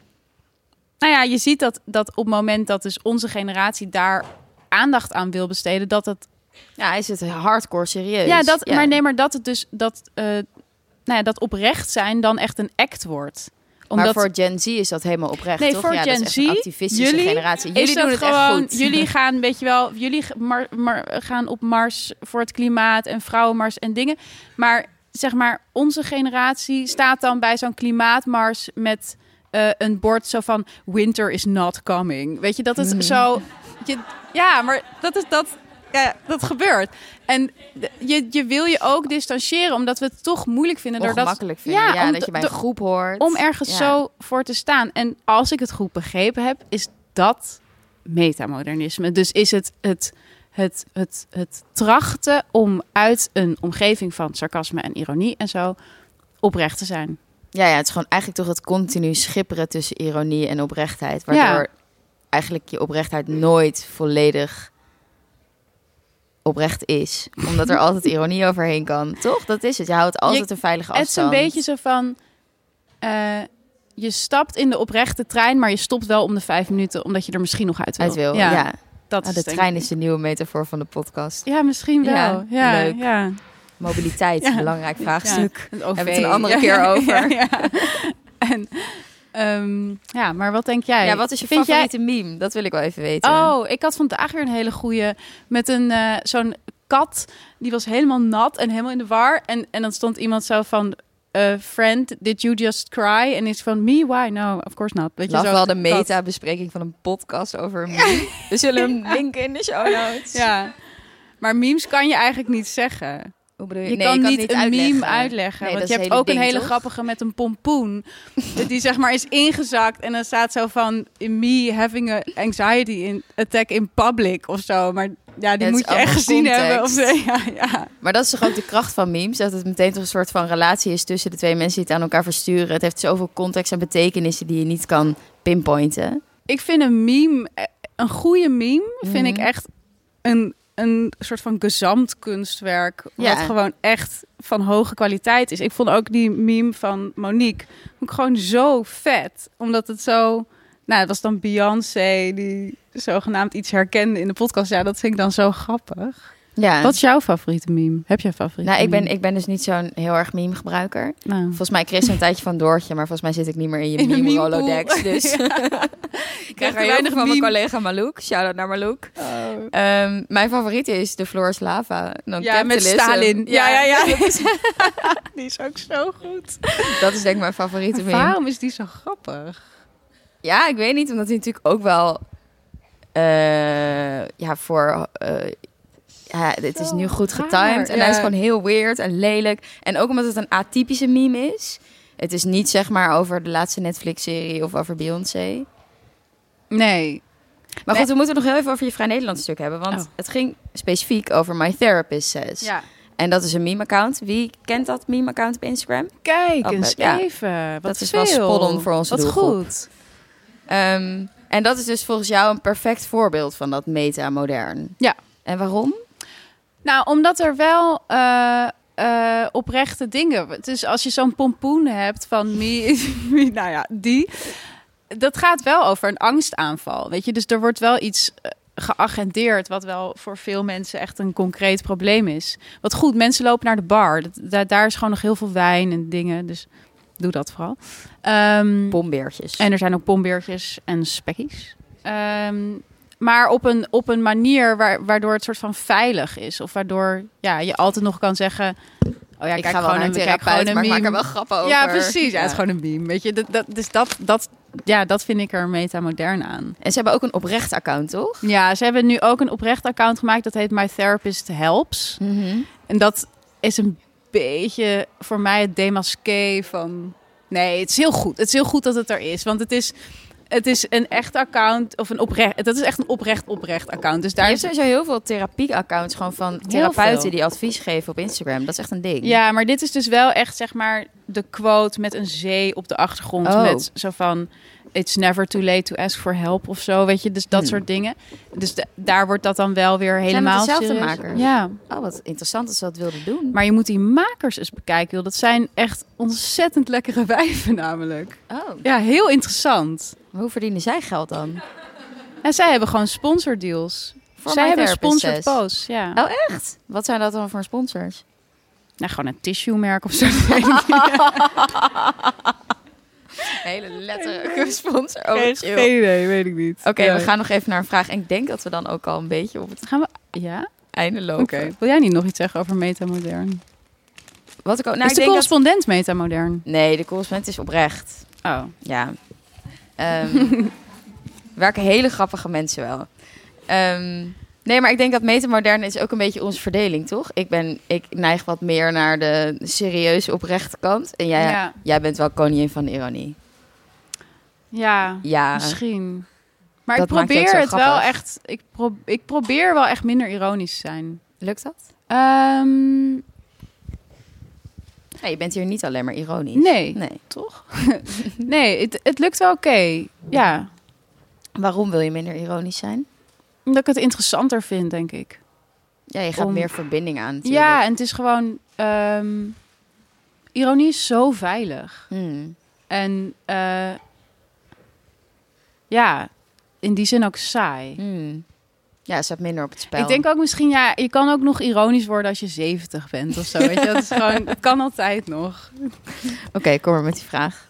nou ja, je ziet dat, dat op het moment dat dus onze generatie daar aandacht aan wil besteden, dat het. Ja, is het hardcore serieus. Ja, dat, maar nee, maar dat het dus dat, eh, nou ja, dat oprecht zijn dan echt een act wordt. Omdat maar voor Gen Z is dat helemaal oprecht, Nee, toch? voor ja, dat Gen is echt een Z, activistische jullie generatie. is Jullie doen dat het gewoon, echt goed. Jullie gaan, weet je wel, jullie ge- mar, mar- gaan op mars voor het klimaat en vrouwenmars en dingen. Maar zeg maar, onze generatie staat dan bij zo'n klimaatmars met eh, een bord zo van winter is not coming. Weet je, dat is Mhm. zo. Je, ja, maar dat is dat. Ja, dat gebeurt. En je, je wil je ook distancieren, omdat we het toch moeilijk vinden. doordat, ongemakkelijk vinden. Ja, om- dat je bij een groep hoort. om ergens Ja. zo voor te staan. En als ik het goed begrepen heb, is dat metamodernisme. Dus is het het, het, het, het trachten om uit een omgeving van sarcasme en ironie en zo oprecht te zijn. Ja, ja, het is gewoon eigenlijk toch het continu schipperen tussen ironie en oprechtheid. Waardoor eigenlijk je oprechtheid nooit volledig oprecht is. Omdat er altijd ironie overheen kan. Toch? Dat is het. Je houdt altijd Je- een veilige Het is een afstand. beetje zo van... eh, je stapt in de oprechte trein, maar je stopt wel om de vijf minuten, omdat je er misschien nog uit wil. uit wil. Ja, dat Nou, is de trein is de nieuwe metafoor van de podcast. Ja, misschien wel. Ja, Ja, leuk. ja. Mobiliteit, Ja. belangrijk vraagstuk. Het Hebben we het een andere keer over. Ja, ja. En, ehm, ja, maar wat denk jij? Ja, wat is je Vind jij- favoriete meme? Dat wil ik wel even weten. Oh, ik had vandaag weer een hele goeie met een eh, zo'n kat. Die was helemaal nat en helemaal in de war. En, en dan stond iemand zo van... eh, friend, did you just cry? En is van me, why? No, of course not. Weet je, zo wel de meta-bespreking van een podcast over een meme. We zullen hem linken in de show notes. Ja. Maar memes kan je eigenlijk niet zeggen. Hoe bedoel je? Je Nee, kan niet een uitleggen. meme uitleggen. Nee, want je hebt ook een hele toch? grappige met een pompoen. die zeg maar is ingezakt. En dan staat zo van... Me having a anxiety in attack in public of zo. Maar ja, die moet je echt gezien hebben. Of. Ja, ja. Maar dat is toch ook de kracht van memes? Dat het meteen toch een soort van relatie is tussen de twee mensen die het aan elkaar versturen. Het heeft zoveel context en betekenissen die je niet kan pinpointen. Ik vind een meme... eh, Een goede meme vind ik Mhm. echt een, een soort van gezamtkunstwerk. Wat Ja. gewoon echt van hoge kwaliteit is. Ik vond ook die meme van Monique gewoon zo vet. Omdat het zo... Nou, het was dan Beyoncé die zogenaamd iets herkende in de podcast. Ja, dat vind ik dan zo grappig. Ja. Wat is jouw favoriete meme? Heb je een favoriete nou, ik ben, meme? ik ben dus niet zo'n heel erg meme-gebruiker. Nou. Volgens mij kreeg ze een tijdje van Doortje, maar volgens mij zit ik niet meer in je In meme. Rolodex. Dus ik krijg er weinig van mijn collega Malouk. Shout-out naar Malouk. Ehm, mijn favoriete is de Floors Lava. Dan Ja, met. Stalin. Ja, ja, ja. Die is ook zo goed. dat is denk ik mijn favoriete meme. Waarom is die zo grappig? Ja, ik weet niet, omdat hij natuurlijk ook wel... eh, ja, voor... eh, ja, het is nu goed getimed. En hij is gewoon heel weird en lelijk. En ook omdat het een atypische meme is. Het is niet zeg maar over de laatste Netflix-serie of over Beyoncé. Nee. Maar goed, we moeten nog heel even over je Vrij Nederland stuk hebben. Want Oh. het ging specifiek over My Therapist Says. Ja. En dat is een meme-account. Wie kent dat meme-account op Instagram? Kijk eens ja. even. Wat Dat is veel. wel spot voor onze Wat doelgroep. goed. Ehm, en dat is dus volgens jou een perfect voorbeeld van dat meta-modern. Ja. En waarom? Nou, omdat er wel eh, eh, oprechte dingen... Dus als je zo'n pompoen hebt van me, me... Nou ja, die... Dat gaat wel over een angstaanval, weet je. Dus er wordt wel iets eh, geagendeerd... wat wel voor veel mensen echt een concreet probleem is. Wat goed, mensen lopen naar de bar. Dat, daar, is gewoon nog heel veel wijn en dingen. Dus doe dat vooral. Ehm, Bombeertjes. En er zijn ook bombeertjes en spekkies. Ehm, maar op een, op een manier waar, waardoor het soort van veilig is. Of waardoor ja, je altijd nog kan zeggen... Oh ja, ik kijk ga gewoon een, kijk therapeut, gewoon een maar ik maak er wel grappen over. Ja, precies. Ja, Ja. het is gewoon een meme. Weet je, dat, dat, dus dat, dat, ja, dat vind ik er metamodern aan. En ze hebben ook een oprecht account, toch? Ja, ze hebben nu ook een oprecht account gemaakt. Dat heet My Therapist Helps. En dat is een beetje voor mij het demasqué van... Nee, het is heel goed. Het is heel goed dat het er is. Want het is... het is een echt account of een oprecht. Dat is echt een oprecht oprecht account. Dus Daar je hebt sowieso heel veel therapie-accounts gewoon van therapeuten die advies geven op Instagram. Dat is echt een ding. Ja, maar dit is dus wel echt zeg maar de quote met een zee op de achtergrond. Oh. Met zo van. It's never too late to ask for help of zo, weet je. Dus dat Hmm. soort dingen. Dus de- daar wordt dat dan wel weer het helemaal dezelfde serieus. makers? Ja, Oh, wat interessant dat ze dat wilden doen. maar je moet die makers eens bekijken. joh. Dat zijn echt ontzettend lekkere wijven namelijk. Oh, Ja, heel interessant. hoe verdienen zij geld dan? En zij hebben gewoon sponsordeals. Voor zij hebben sponsored posts, ja. Oh, echt? Wat zijn dat dan voor sponsors? Nou, gewoon een tissue merk of zo. Hele letterlijke sponsor. Oh, Geen geen idee, weet ik niet. Oké, Ja. we gaan nog even naar een vraag. En ik denk dat we dan ook al een beetje op het Gaan we... Ja? einde lopen. Oké. Wil jij niet nog iets zeggen over metamodern? Wat ik ook... Nou, is ik de denk dat... correspondent metamodern? Nee, de correspondent is oprecht. Oh. Ja. Ehm, werken hele grappige mensen wel. Ehm, nee, maar ik denk dat metamodern is ook een beetje onze verdeling, toch? Ik, ben, ik neig wat meer naar de serieuze, oprechte kant. En jij, Ja. jij bent wel koningin van de ironie. Ja, Ja. misschien. Maar Dat ik probeer het wel echt... Ik, pro ik probeer wel echt minder ironisch te zijn. Lukt dat? Ehm, Ja, je bent hier niet alleen maar ironisch. nee, Nee. toch? nee, het, het lukt wel oké. Ja, Waarom wil je minder ironisch zijn? Omdat ik het interessanter vind, denk ik. Ja, je gaat Om- meer verbinding aan natuurlijk. Ja, en het is gewoon... ehm, ironie is zo veilig. Hmm. En eh, ja, in die zin ook saai. Hmm. Ja, ze staat minder op het spel. Ik denk ook misschien, ja, je kan ook nog ironisch worden als je 70 bent of zo. Weet je, dat is gewoon, het kan altijd nog. Oké, kom maar met die vraag.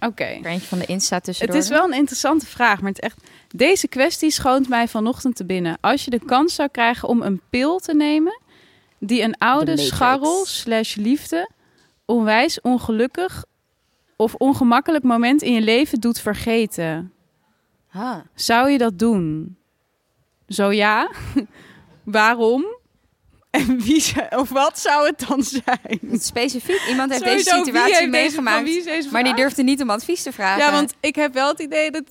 Oké. Er eentje van de Insta tussendoor. Het is wel een interessante vraag, maar het is echt. Deze kwestie schoot mij vanochtend te binnen. Als je de kans zou krijgen om een pil te nemen die een oude scharrel slash liefde onwijs ongelukkig of ongemakkelijk moment in je leven doet vergeten, zou je dat doen? Zo ja, waarom? En wie zou, of wat zou het dan zijn? Specifiek, iemand heeft Sowieso, deze situatie heeft meegemaakt, deze maar die durfde niet om advies te vragen. Ja, want ik heb wel het idee dat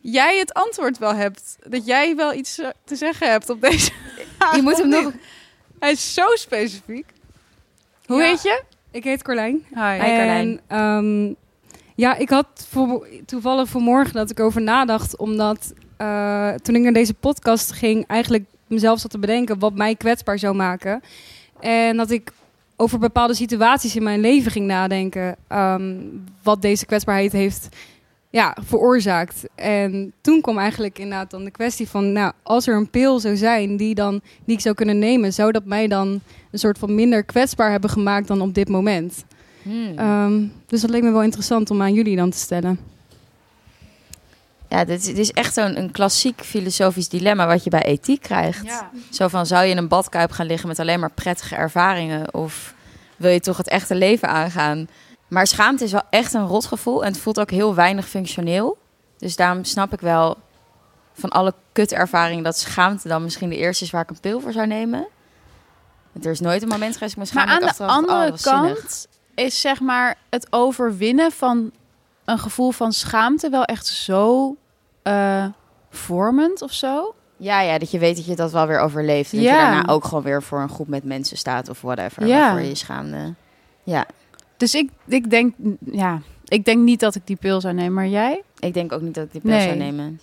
jij het antwoord wel hebt. Dat jij wel iets eh, te zeggen hebt op deze je moet hem nog... Hij is zo specifiek. Hoe Ja. heet je? Ik heet Carlijn. Hi. Hi, Carlijn. En ehm, ja, ik had voor, toevallig vanmorgen dat ik over nadacht, omdat eh, toen ik naar deze podcast ging, eigenlijk mezelf zat te bedenken wat mij kwetsbaar zou maken. En dat ik over bepaalde situaties in mijn leven ging nadenken, ehm, wat deze kwetsbaarheid heeft ja, veroorzaakt. En toen kwam eigenlijk inderdaad dan de kwestie van, nou, als er een pil zou zijn die, dan, die ik zou kunnen nemen, zou dat mij dan een soort van minder kwetsbaar hebben gemaakt dan op dit moment. Hmm. Ehm, dus dat leek me wel interessant om aan jullie dan te stellen. Ja, dit is, dit is echt zo'n een klassiek filosofisch dilemma wat je bij ethiek krijgt. Zo van, zou je in een badkuip gaan liggen met alleen maar prettige ervaringen? Of wil je toch het echte leven aangaan? Maar schaamte is wel echt een rotgevoel en het voelt ook heel weinig functioneel. Dus daarom snap ik wel van alle kutervaringen dat schaamte dan misschien de eerste is waar ik een pil voor zou nemen. Want er is nooit een moment geweest ik me Maar aan de andere oh, zinnig. kant is zeg maar het overwinnen van een gevoel van schaamte wel echt zo eh, vormend of zo. Ja, ja, dat je weet dat je dat wel weer overleeft. En dat Ja. je daarna ook gewoon weer voor een groep met mensen staat of whatever. Ja. Waarvoor je je schaamde. Ja, Dus ik, ik denk, ja, ik denk niet dat ik die pil zou nemen, maar jij? ik denk ook niet dat ik die pil Nee. zou nemen.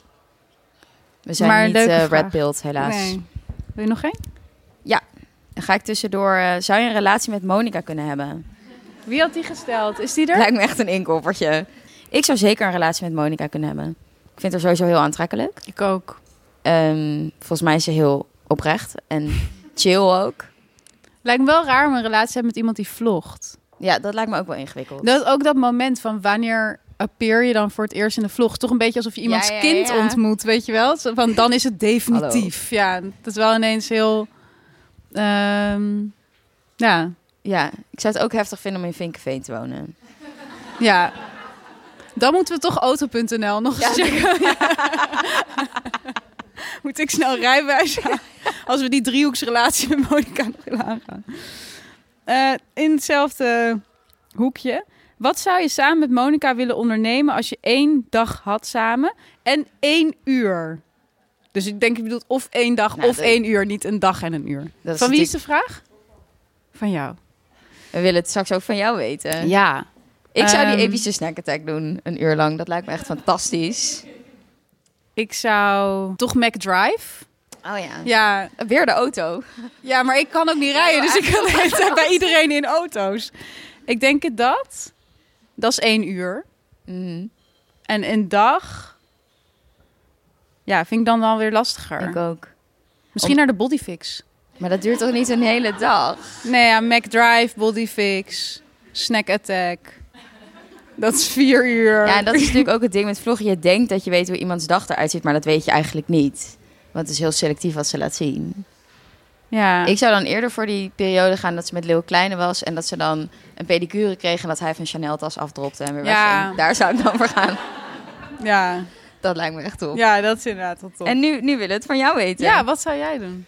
We zijn Maar niet vraag. red pilled, helaas. Nee. Wil je nog geen? Dan ga ik tussendoor... eh, zou je een relatie met Monica kunnen hebben? Wie had die gesteld? Is die er? Lijkt me echt een inkoppertje. Ik zou zeker een relatie met Monica kunnen hebben. Vind haar sowieso heel aantrekkelijk. Ik ook. Ehm, volgens mij is ze heel oprecht en chill ook. Lijkt me wel raar om een relatie te hebben met iemand die vlogt. Ja, dat lijkt me ook wel ingewikkeld. Dat ook dat moment van wanneer appear je dan voor het eerst in de vlog. Toch een beetje alsof je iemands Ja, ja, kind ontmoet, weet je wel? Van dan is het definitief. Ja, dat is wel ineens heel... ehm, ja, Ja, ik zou het ook heftig vinden om in Vinkenveen te wonen. ja. Dan moeten we toch auto.nl nog eens checken. Moet ik snel rijbewijs als we die driehoeksrelatie met Monica nog willen aangaan. Eh, in hetzelfde hoekje. Wat zou je samen met Monica willen ondernemen als je één dag had samen en één uur? Dus ik denk, je bedoelt of één dag Nou, of dat- één uur, niet een dag en een uur. Dat Van wie is de vraag? Van jou. We willen het straks ook van jou weten. Ja. Ik zou die Ehm, epische snack attack doen, een uur lang. Dat lijkt me echt fantastisch. Ik zou toch McDrive. Oh ja. Ja, Weer de auto. ja, maar ik kan ook niet rijden, dus ik tijd bij iedereen in auto's. Ik denk het dat. Dat is één uur. Mhm, En een dag... Ja, vind ik dan wel weer lastiger. Ik ook. Misschien naar de bodyfix. Maar dat duurt toch niet een hele dag? Nee, ja, McDrive, bodyfix, snack attack. Dat is vier uur. Ja, en dat is natuurlijk ook het ding met vloggen. Je denkt dat je weet hoe iemands dag eruit ziet, maar dat weet je eigenlijk niet. Want het is heel selectief wat ze laat zien. Ja. Ik zou dan eerder voor die periode gaan dat ze met Leeuw Kleine was... en dat ze dan een pedicure kreeg en dat hij even een Chanel-tas afdropte en weer Ja. wegging. Daar zou ik dan voor gaan. ja. Dat lijkt me echt top. ja, dat is inderdaad wel top. En nu, nu willen we het van jou weten. ja, wat zou jij doen?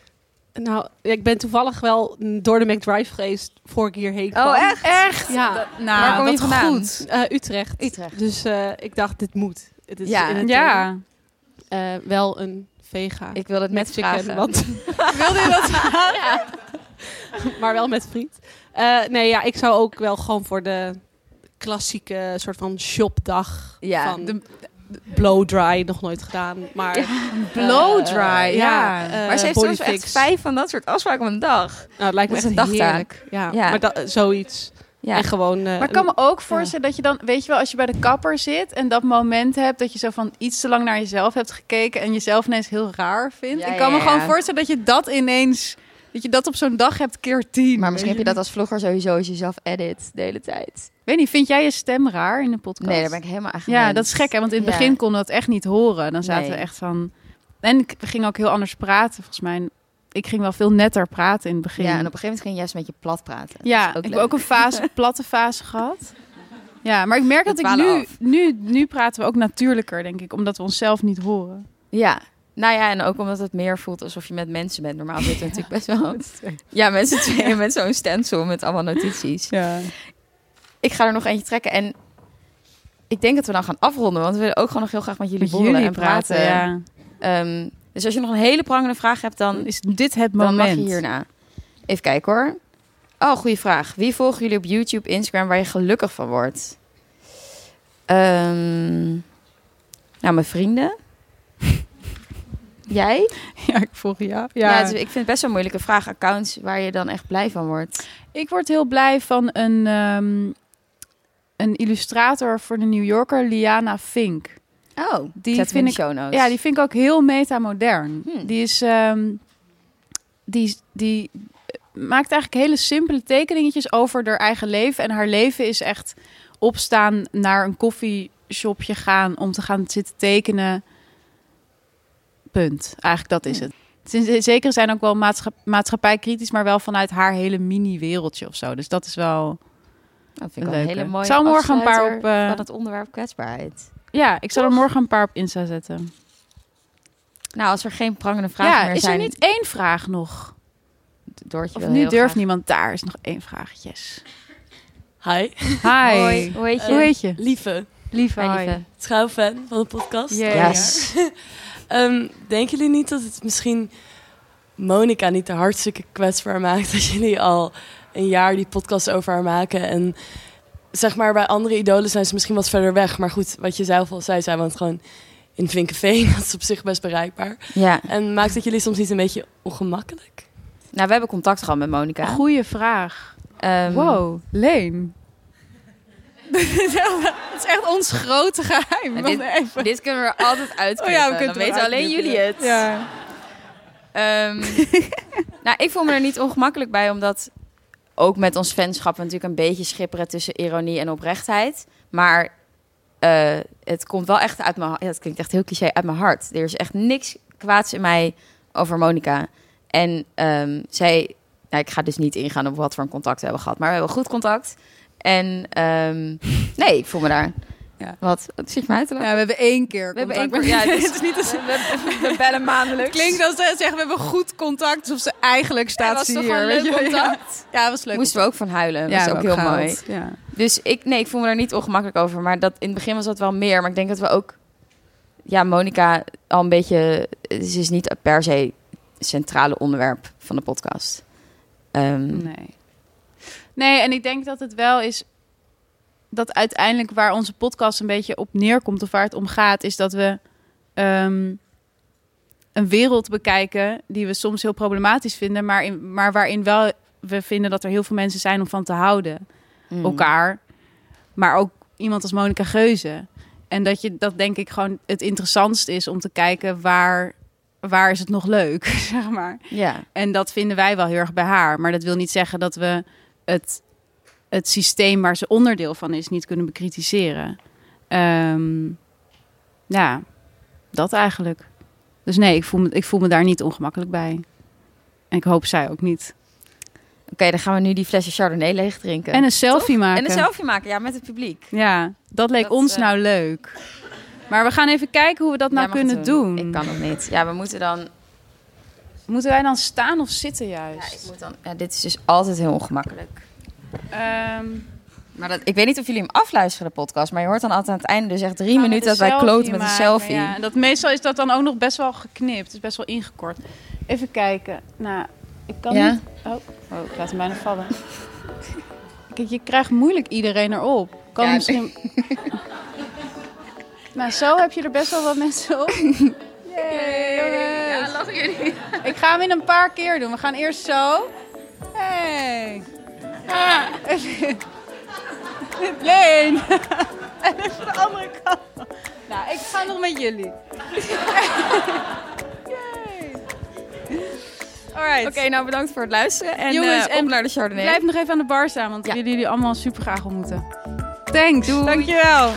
Nou, ik ben toevallig wel door de McDrive geweest voor ik hierheen kwam. Oh, echt? Echt? Ja. Dat- nou, Waar kom je wat vandaan? goed. Eh, Utrecht. Utrecht. Dus eh, ik dacht, dit moet. Het is Ja. in het Ja. eh, wel een vega. Ik wil het met chicken, vragen. want, Wilde je dat? maar wel met friet. Eh, nee, ja, ik zou ook wel gewoon voor de klassieke soort van shopdag Ja, van de- blow dry nog nooit gedaan. Maar Blow dry, eh, ja. eh, maar ze heeft soms echt vijf van dat soort afspraken op een dag. Nou, het lijkt me Dat echt een dagtaak. Ja, Ja. maar dat, zoiets. Ja. En gewoon. eh, Maar ik kan me ook voorstellen dat je dan, weet je wel, als je bij de kapper zit en dat moment hebt dat je zo van iets te lang naar jezelf hebt gekeken en jezelf ineens heel raar vindt. Ja, ik kan me ja, gewoon ja. voorstellen dat je dat ineens, dat je dat op zo'n dag hebt keer tien. Maar misschien heb je dat als vlogger sowieso als je jezelf edit de hele tijd. Weet niet, vind jij je stem raar in de podcast? Nee, daar ben ik helemaal aan Ja, dat is gek, hè? Want in het Ja. begin konden we dat echt niet horen. Dan zaten Nee. we echt van... En ik- we gingen ook heel anders praten, volgens mij. Ik ging wel veel netter praten in het begin. Ja, en op een gegeven moment ging je juist met je plat praten. Ja, ook ik leuk. heb ook een fase, platte fase gehad. Ja, maar ik merk dat ik nu, af. nu... Nu praten we ook natuurlijker, denk ik. Omdat we onszelf niet horen. Ja. Nou ja, en ook omdat het meer voelt alsof je met mensen bent. Normaal zitten we natuurlijk best wel... Ja, mensen tweeën met zo'n stencil met allemaal notities. Ja. Ik ga er nog eentje trekken en ik denk dat we dan gaan afronden. Want we willen ook gewoon nog heel graag met jullie borrelen jullie en praten. ja. Ehm, dus als je nog een hele prangende vraag hebt, dan, is dit het dan mag moment. je hierna. Even kijken hoor. Oh, goede vraag. Wie volgen jullie op YouTube, Instagram waar je gelukkig van wordt? Ehm, nou, mijn vrienden. Jij? Ja, ik volg jou. Ja, Ja, is- ik vind het best wel een moeilijke vraag. Accounts waar je dan echt blij van wordt. Ik word heel blij van een, ehm, een illustrator voor de New Yorker, Liana Fink. Oh, Die vind in ik- de show notes. Ja, die vind ik ook heel metamodern. Hmm. Die is... ehm, die, die maakt eigenlijk hele simpele tekeningetjes over haar eigen leven. En haar leven is echt opstaan naar een koffieshopje gaan om te gaan zitten tekenen. Punt. Eigenlijk dat is het. Het is in zekere zijn ook wel maatschapp, maatschappijkritisch, maar wel vanuit haar hele mini-wereldje of zo. Dus dat is wel... Dat vind ik wel een hele mooie Ik zal morgen een paar op, eh, van het onderwerp kwetsbaarheid. Ja, ik zal er morgen een paar op Insta zetten. Nou, als er geen prangende vragen ja, meer is zijn... er niet één vraag nog? Doortje Of wil nu heel durft graag. niemand daar? Is nog één vraag. Yes. Hi, Hi. Hoi, hoe heet je? Hoe heet je? lieve. Lieve. Lieve. Trouw fan van de podcast. Yes. Ehm, denken jullie niet dat het misschien Monica niet te hartstikke kwetsbaar maakt dat jullie al een jaar die podcast over haar maken en zeg maar bij andere idolen zijn ze misschien wat verder weg, maar goed, wat je zelf al zei, zij woont gewoon in Vinkenveen, dat is op zich best bereikbaar. Ja, En maakt het jullie soms niet een beetje ongemakkelijk? nou, we hebben contact gehad met Monica. Goeie vraag. Ehm, Wow, Leen. Het is echt ons grote geheim. Dit- Dit kunnen we er altijd uitknippen. Oh ja, we kunnen Dan weten alleen jullie het. Ja. Ehm, nou, ik voel me er niet ongemakkelijk bij, omdat ook met ons fanschap natuurlijk een beetje schipperen tussen ironie en oprechtheid. Maar eh, het komt wel echt uit mijn ja, Het klinkt echt heel cliché uit mijn hart. Er is echt niks kwaads in mij over Monica. En ehm, zij, nou, ik ga dus niet ingaan op wat voor een contact we hebben gehad, maar we hebben goed contact. En ehm, nee, ik voel me daar. Ja. Wat? Wat zit je mij uit te lachen? Ja, we hebben één keer We hebben één keer, ja, het is niet als... we, we bellen maandelijks. Klinkt als ze zeggen, we hebben goed contact. Alsof ze eigenlijk staat ze hier. weet leuk. Ja. contact? Ja, was leuk. Moesten we ook van huilen. Dat ja, is we ook heel mooi. Ja. Dus ik, nee, ik voel me daar niet ongemakkelijk over. Maar dat, in het begin was dat wel meer. Maar ik denk dat we ook... Ja, Monica al een beetje... Ze is niet per se het centrale onderwerp van de podcast. Ehm, Nee. Nee, en ik denk dat het wel is dat uiteindelijk waar onze podcast een beetje op neerkomt of waar het om gaat, is dat we ehm, een wereld bekijken die we soms heel problematisch vinden, maar, in, maar waarin wel we vinden dat er heel veel mensen zijn om van te houden. mm. Elkaar, maar ook iemand als Monica Geuze. En dat je dat denk ik gewoon het interessantst is om te kijken waar, waar is het nog leuk, zeg maar. Ja. En dat vinden wij wel heel erg bij haar. Maar dat wil niet zeggen dat we het, het systeem waar ze onderdeel van is niet kunnen bekritiseren. Ehm, ja, dat eigenlijk. Dus nee, ik voel, me, ik voel me daar niet ongemakkelijk bij. En ik hoop zij ook niet. Oké, dan gaan we nu die flesje Chardonnay leeg drinken. En een selfie maken. En een selfie maken, ja, met het publiek. Ja, dat leek Dat, ons eh, nou leuk. Maar we gaan even kijken hoe we dat nou kunnen het doen. Ik kan het niet. Ja, we moeten dan... Moeten wij dan staan of zitten Ja, juist? ik moet dan ja, dit is dus altijd heel ongemakkelijk. Ehm, Maar dat, ik weet niet of jullie hem afluisteren, de podcast. Maar je hoort dan altijd aan het einde dus echt drie we minuten dat wij kloten met een selfie. Ja, en dat, meestal is dat dan ook nog best wel geknipt. Het is best wel ingekort. Even kijken. Nou, ik kan Ja? niet... Oh, oh, ik laat hem bijna vallen. Kijk, je krijgt moeilijk iedereen erop. Kan Ja, misschien... nou, zo heb je er best wel wat mensen op. Yay, jongens. lachen jullie. Ik ga hem in een paar keer doen. We gaan eerst zo. Hey. Ah. Leen. En even de andere kant. Nou, ik ga nog met jullie. Alright. Oké, nou bedankt voor het luisteren. En Jongens, eh, op en naar de Chardonnay. Blijf nog even aan de bar staan, want Ja. willen jullie allemaal super graag ontmoeten. Thanks. Doei. Dankjewel.